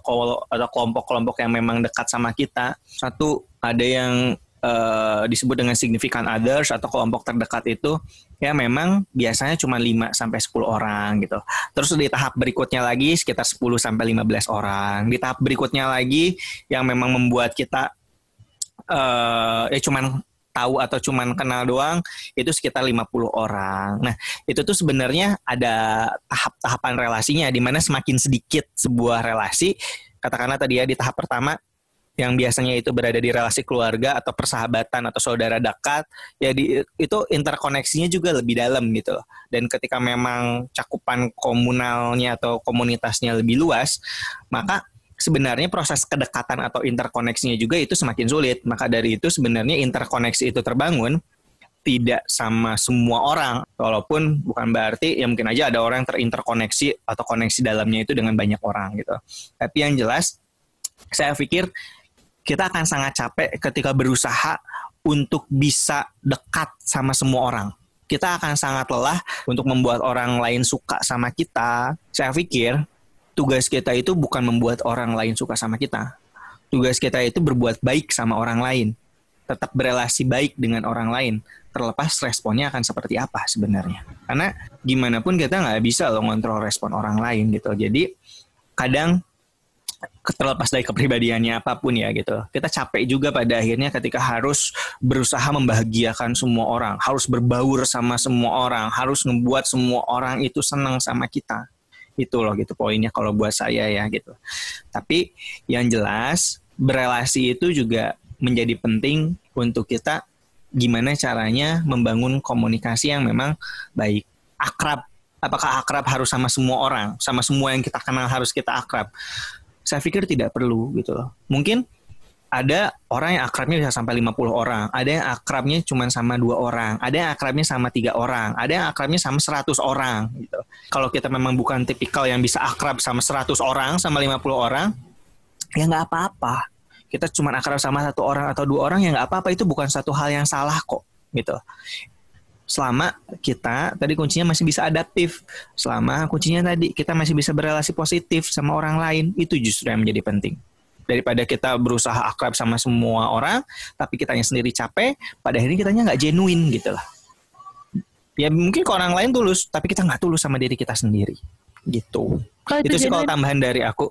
atau kelompok-kelompok yang memang dekat sama kita, satu ada yang uh, disebut dengan significant others atau kelompok terdekat itu ya memang biasanya cuma 5 sampai 10 orang gitu. Terus di tahap berikutnya lagi sekitar 10 sampai 15 orang. Di tahap berikutnya lagi yang memang membuat kita uh, ya cuman tahu atau cuman kenal doang itu sekitar 50 orang. Nah, itu tuh sebenarnya ada tahap-tahapan relasinya di mana semakin sedikit sebuah relasi, katakanlah tadi ya di tahap pertama yang biasanya itu berada di relasi keluarga atau persahabatan atau saudara dekat, ya di, itu interkoneksinya juga lebih dalam gitu. Dan ketika memang cakupan komunalnya atau komunitasnya lebih luas, maka sebenarnya proses kedekatan atau interkoneksinya juga itu semakin sulit. Maka dari itu sebenarnya interkoneksi itu terbangun tidak sama semua orang, walaupun bukan berarti ya mungkin aja ada orang yang terinterkoneksi atau koneksi dalamnya itu dengan banyak orang gitu. Tapi yang jelas, saya pikir kita akan sangat capek ketika berusaha untuk bisa dekat sama semua orang. Kita akan sangat lelah untuk membuat orang lain suka sama kita. Saya pikir tugas kita itu bukan membuat orang lain suka sama kita. Tugas kita itu berbuat baik sama orang lain. Tetap berelasi baik dengan orang lain. Terlepas responnya akan seperti apa sebenarnya. Karena gimana pun kita nggak bisa loh ngontrol respon orang lain gitu. Jadi kadang terlepas dari kepribadiannya apa pun ya gitu. Kita capek juga pada akhirnya ketika harus berusaha membahagiakan semua orang, harus berbaur sama semua orang, harus membuat semua orang itu senang sama kita itu loh gitu poinnya kalau buat saya ya gitu. Tapi yang jelas berelasi itu juga menjadi penting untuk kita gimana caranya membangun komunikasi yang memang baik. Akrab apakah akrab harus sama semua orang? Sama semua yang kita kenal harus kita akrab. Saya pikir tidak perlu gitu loh. Mungkin ada orang yang akrabnya bisa sampai 50 orang, ada yang akrabnya cuma sama dua orang, ada yang akrabnya sama tiga orang, ada yang akrabnya sama 100 orang gitu. Kalau kita memang bukan tipikal yang bisa akrab sama 100 orang, sama 50 orang, ya nggak apa-apa. Kita cuma akrab sama satu orang atau dua orang, ya nggak apa-apa. Itu bukan satu hal yang salah kok gitu. Selama kita tadi kuncinya masih bisa adaptif, selama kuncinya tadi kita masih bisa berrelasi positif sama orang lain, itu justru yang menjadi penting daripada kita berusaha akrab sama semua orang tapi kitanya sendiri capek pada akhirnya kitanya nggak genuine gitu lah. Ya mungkin ke orang lain tulus tapi kita nggak tulus sama diri kita sendiri. Gitu. Oh, itu, itu sih kalau tambahan dari aku.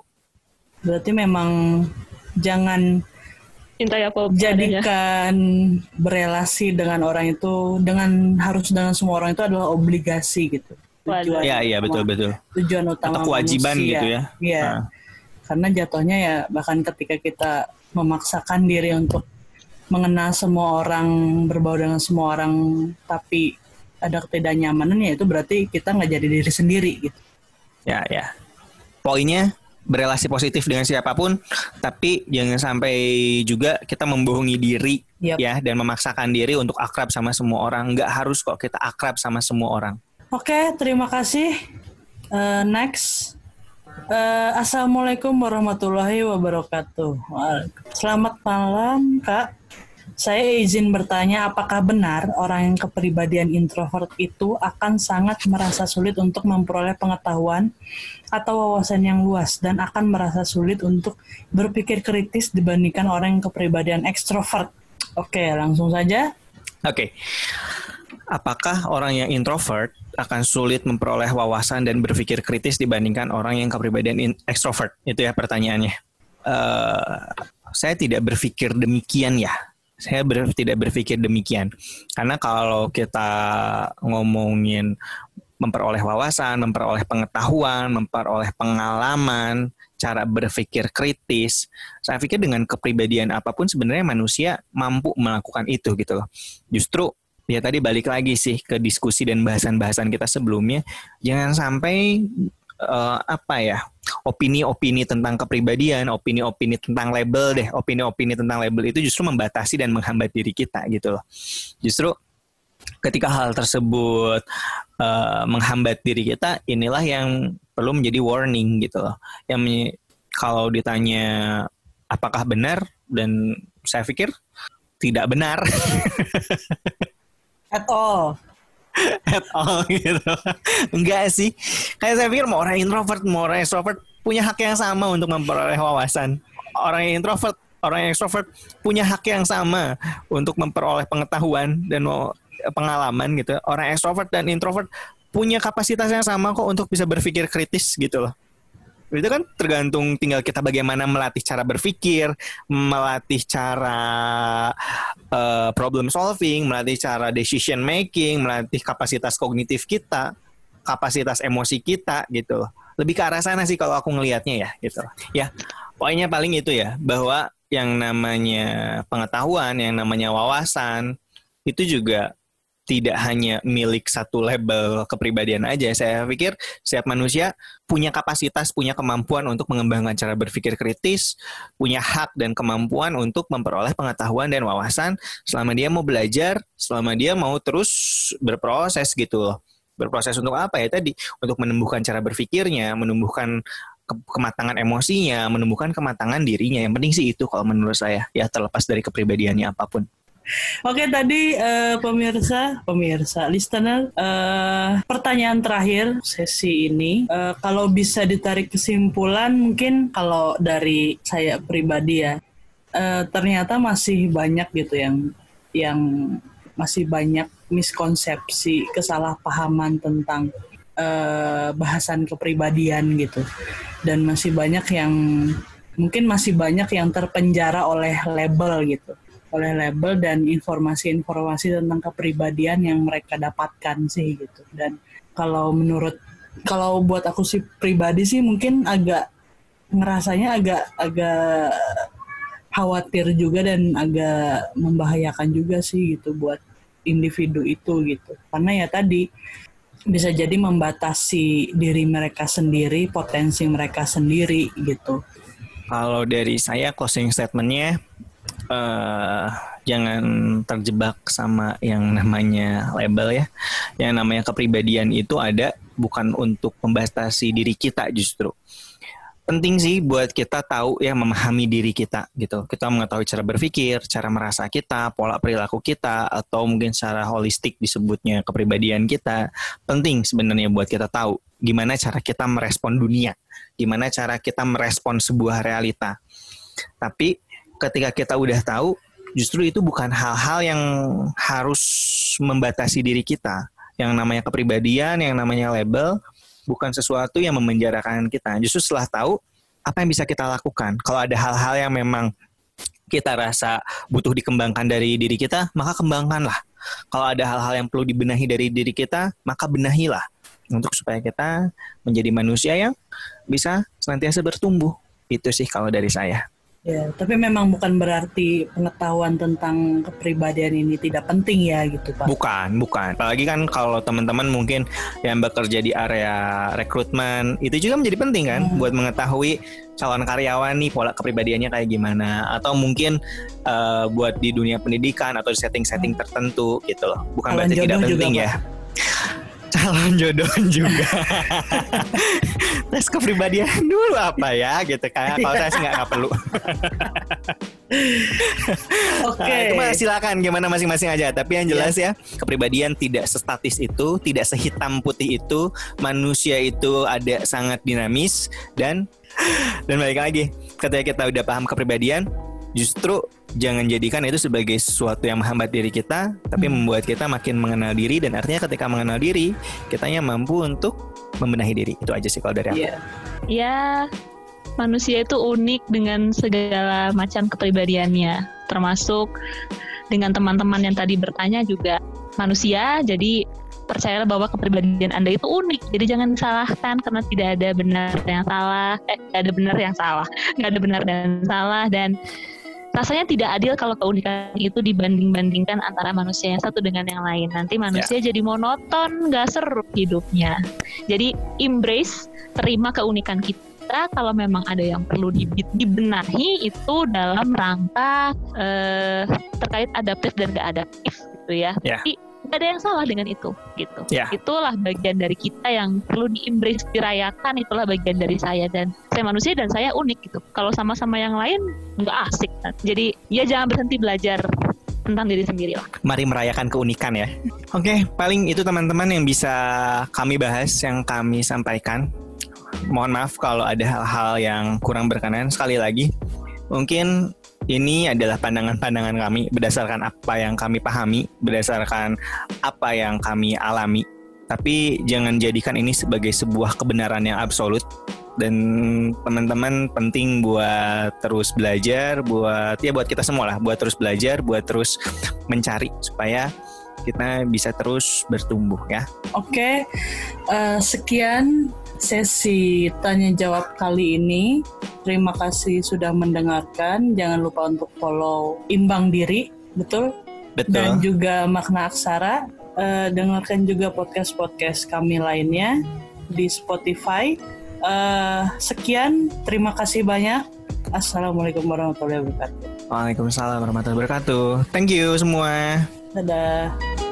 Berarti memang jangan apa jadikan berelasi dengan orang itu dengan harus dengan semua orang itu adalah obligasi gitu. Tujuan ya iya betul betul. Tujuan utama atau kewajiban manusia. gitu ya. Iya. Nah karena jatuhnya ya bahkan ketika kita memaksakan diri untuk mengenal semua orang berbaur dengan semua orang tapi ada ketidaknyamanan ya itu berarti kita nggak jadi diri sendiri gitu ya ya poinnya berelasi positif dengan siapa pun tapi jangan sampai juga kita membohongi diri yep. ya dan memaksakan diri untuk akrab sama semua orang nggak harus kok kita akrab sama semua orang Oke, terima kasih. Uh, next. Uh, Assalamualaikum warahmatullahi wabarakatuh. Selamat malam, Kak. Saya izin bertanya apakah benar orang yang kepribadian introvert itu akan sangat merasa sulit untuk memperoleh pengetahuan atau wawasan yang luas dan akan merasa sulit untuk berpikir kritis dibandingkan orang yang kepribadian ekstrovert. Oke, langsung saja. Oke. Apakah orang yang introvert akan sulit memperoleh wawasan dan berpikir kritis dibandingkan orang yang kepribadian ekstrovert? Itu ya pertanyaannya. Uh, saya tidak berpikir demikian ya saya ber, tidak berpikir demikian karena kalau kita ngomongin memperoleh wawasan, memperoleh pengetahuan, memperoleh pengalaman, cara berpikir kritis. Saya pikir dengan kepribadian apa pun sebenarnya manusia mampu melakukan itu gitu loh. Justru ya tadi balik lagi sih ke diskusi dan bahasan-bahasan kita sebelumnya, jangan sampai uh, apa ya opini-opini tentang kepribadian, opini-opini tentang label deh, opini-opini tentang label itu justru membatasi dan menghambat diri kita gitu loh. Justru ketika hal tersebut uh, menghambat diri kita, inilah yang perlu menjadi warning gitu loh. Yang kalau ditanya apakah benar dan saya pikir tidak benar. At all. at all gitu. Enggak sih. Kayak saya pikir mau orang introvert, mau orang extrovert punya hak yang sama untuk memperoleh wawasan. Orang yang introvert, orang yang extrovert punya hak yang sama untuk memperoleh pengetahuan dan pengalaman gitu. Orang extrovert dan introvert punya kapasitas yang sama kok untuk bisa berpikir kritis gitu loh itu kan tergantung tinggal kita bagaimana melatih cara berpikir, melatih cara uh, problem solving, melatih cara decision making, melatih kapasitas kognitif kita, kapasitas emosi kita gitu. Lebih ke arah sana sih kalau aku ngelihatnya ya gitu. Ya, poinnya paling itu ya bahwa yang namanya pengetahuan, yang namanya wawasan itu juga tidak hanya milik satu label kepribadian aja. Saya pikir setiap manusia punya kapasitas, punya kemampuan untuk mengembangkan cara berpikir kritis, punya hak dan kemampuan untuk memperoleh pengetahuan dan wawasan selama dia mau belajar, selama dia mau terus berproses gitu loh. Berproses untuk apa ya tadi? Untuk menumbuhkan cara berpikirnya, menumbuhkan ke kematangan emosinya, menumbuhkan kematangan dirinya. Yang penting sih itu kalau menurut saya, ya terlepas dari kepribadiannya apa pun. Oke tadi uh, pemirsa, pemirsa, listener, uh, pertanyaan terakhir sesi ini, uh, kalau bisa ditarik kesimpulan, mungkin kalau dari saya pribadi ya, uh, ternyata masih banyak gitu yang yang masih banyak miskonsepsi, kesalahpahaman tentang uh, bahasan kepribadian gitu, dan masih banyak yang mungkin masih banyak yang terpenjara oleh label gitu oleh label dan informasi-informasi tentang kepribadian yang mereka dapatkan sih gitu. Dan kalau menurut kalau buat aku sih pribadi sih mungkin agak ngerasanya agak agak khawatir juga dan agak membahayakan juga sih gitu buat individu itu gitu. Karena ya tadi bisa jadi membatasi diri mereka sendiri, potensi mereka sendiri gitu. Kalau dari saya closing statementnya uh, jangan terjebak sama yang namanya label ya. Yang namanya kepribadian itu ada bukan untuk membatasi diri kita justru. Penting sih buat kita tahu ya memahami diri kita gitu. Kita mengetahui cara berpikir, cara merasa kita, pola perilaku kita atau mungkin secara holistik disebutnya kepribadian kita. Penting sebenarnya buat kita tahu gimana cara kita merespon dunia, gimana cara kita merespon sebuah realita. Tapi ketika kita udah tahu justru itu bukan hal-hal yang harus membatasi diri kita. Yang namanya kepribadian, yang namanya label bukan sesuatu yang memenjarakan kita. Justru setelah tahu apa yang bisa kita lakukan. Kalau ada hal-hal yang memang kita rasa butuh dikembangkan dari diri kita, maka kembangkanlah. Kalau ada hal-hal yang perlu dibenahi dari diri kita, maka benahilah untuk supaya kita menjadi manusia yang bisa senantiasa bertumbuh. Itu sih kalau dari saya. Ya, tapi memang bukan berarti pengetahuan tentang kepribadian ini tidak penting ya gitu Pak. Bukan, bukan. Apalagi kan kalau teman-teman mungkin yang bekerja di area rekrutmen, itu juga menjadi penting kan hmm. buat mengetahui calon karyawan nih pola kepribadiannya kayak gimana atau mungkin uh, buat di dunia pendidikan atau setting-setting hmm. tertentu gitu loh. Bukan berarti tidak penting juga, ya. Calon jodoh juga. tes kepribadian dulu apa ya gitu kayak kalau saya sih nggak perlu. Oke. Okay. Nah, silakan gimana masing-masing aja. Tapi yang jelas yeah. ya kepribadian tidak sestatis itu, tidak sehitam putih itu. Manusia itu ada sangat dinamis dan dan balik lagi ketika kita udah paham kepribadian, justru jangan jadikan itu sebagai sesuatu yang menghambat diri kita, tapi hmm. membuat kita makin mengenal diri dan artinya ketika mengenal diri, kitanya mampu untuk membenahi diri. Itu aja sih kalau dari aku. Iya. Yeah. Yeah, manusia itu unik dengan segala macam kepribadiannya, termasuk dengan teman-teman yang tadi bertanya juga manusia, jadi percayalah bahwa kepribadian Anda itu unik. Jadi jangan disalahkan karena tidak ada benar yang salah, eh tidak ada benar yang salah, nggak ada benar dan salah dan rasanya tidak adil kalau keunikan itu dibanding-bandingkan antara manusia yang satu dengan yang lain. Nanti manusia yeah. jadi monoton, nggak seru hidupnya. Jadi embrace, terima keunikan kita. Kalau memang ada yang perlu dibenahi itu dalam rangka uh, terkait adaptif dan gak adaptif gitu ya. Yeah. Jadi gak ada yang salah dengan itu gitu yeah. itulah bagian dari kita yang perlu diembrace dirayakan itulah bagian dari saya dan saya manusia dan saya unik gitu kalau sama-sama yang lain nggak asik kan. jadi ya jangan berhenti belajar tentang diri sendiri lah. Mari merayakan keunikan ya. Oke, okay, paling itu teman-teman yang bisa kami bahas, yang kami sampaikan. Mohon maaf kalau ada hal-hal yang kurang berkenan. Sekali lagi, mungkin ini adalah pandangan-pandangan kami berdasarkan apa yang kami pahami, berdasarkan apa yang kami alami. Tapi jangan jadikan ini sebagai sebuah kebenaran yang absolut dan teman-teman penting buat terus belajar, buat ya buat kita semua lah, buat terus belajar, buat terus mencari supaya kita bisa terus bertumbuh ya. Oke, uh, sekian sesi tanya jawab kali ini. Terima kasih sudah mendengarkan. Jangan lupa untuk follow Imbang Diri, betul? Betul. Dan juga Makna Aksara. Uh, dengarkan juga podcast-podcast kami lainnya di Spotify. Uh, sekian, terima kasih banyak. Assalamualaikum warahmatullahi wabarakatuh. Waalaikumsalam warahmatullahi wabarakatuh. Thank you semua. Dadah.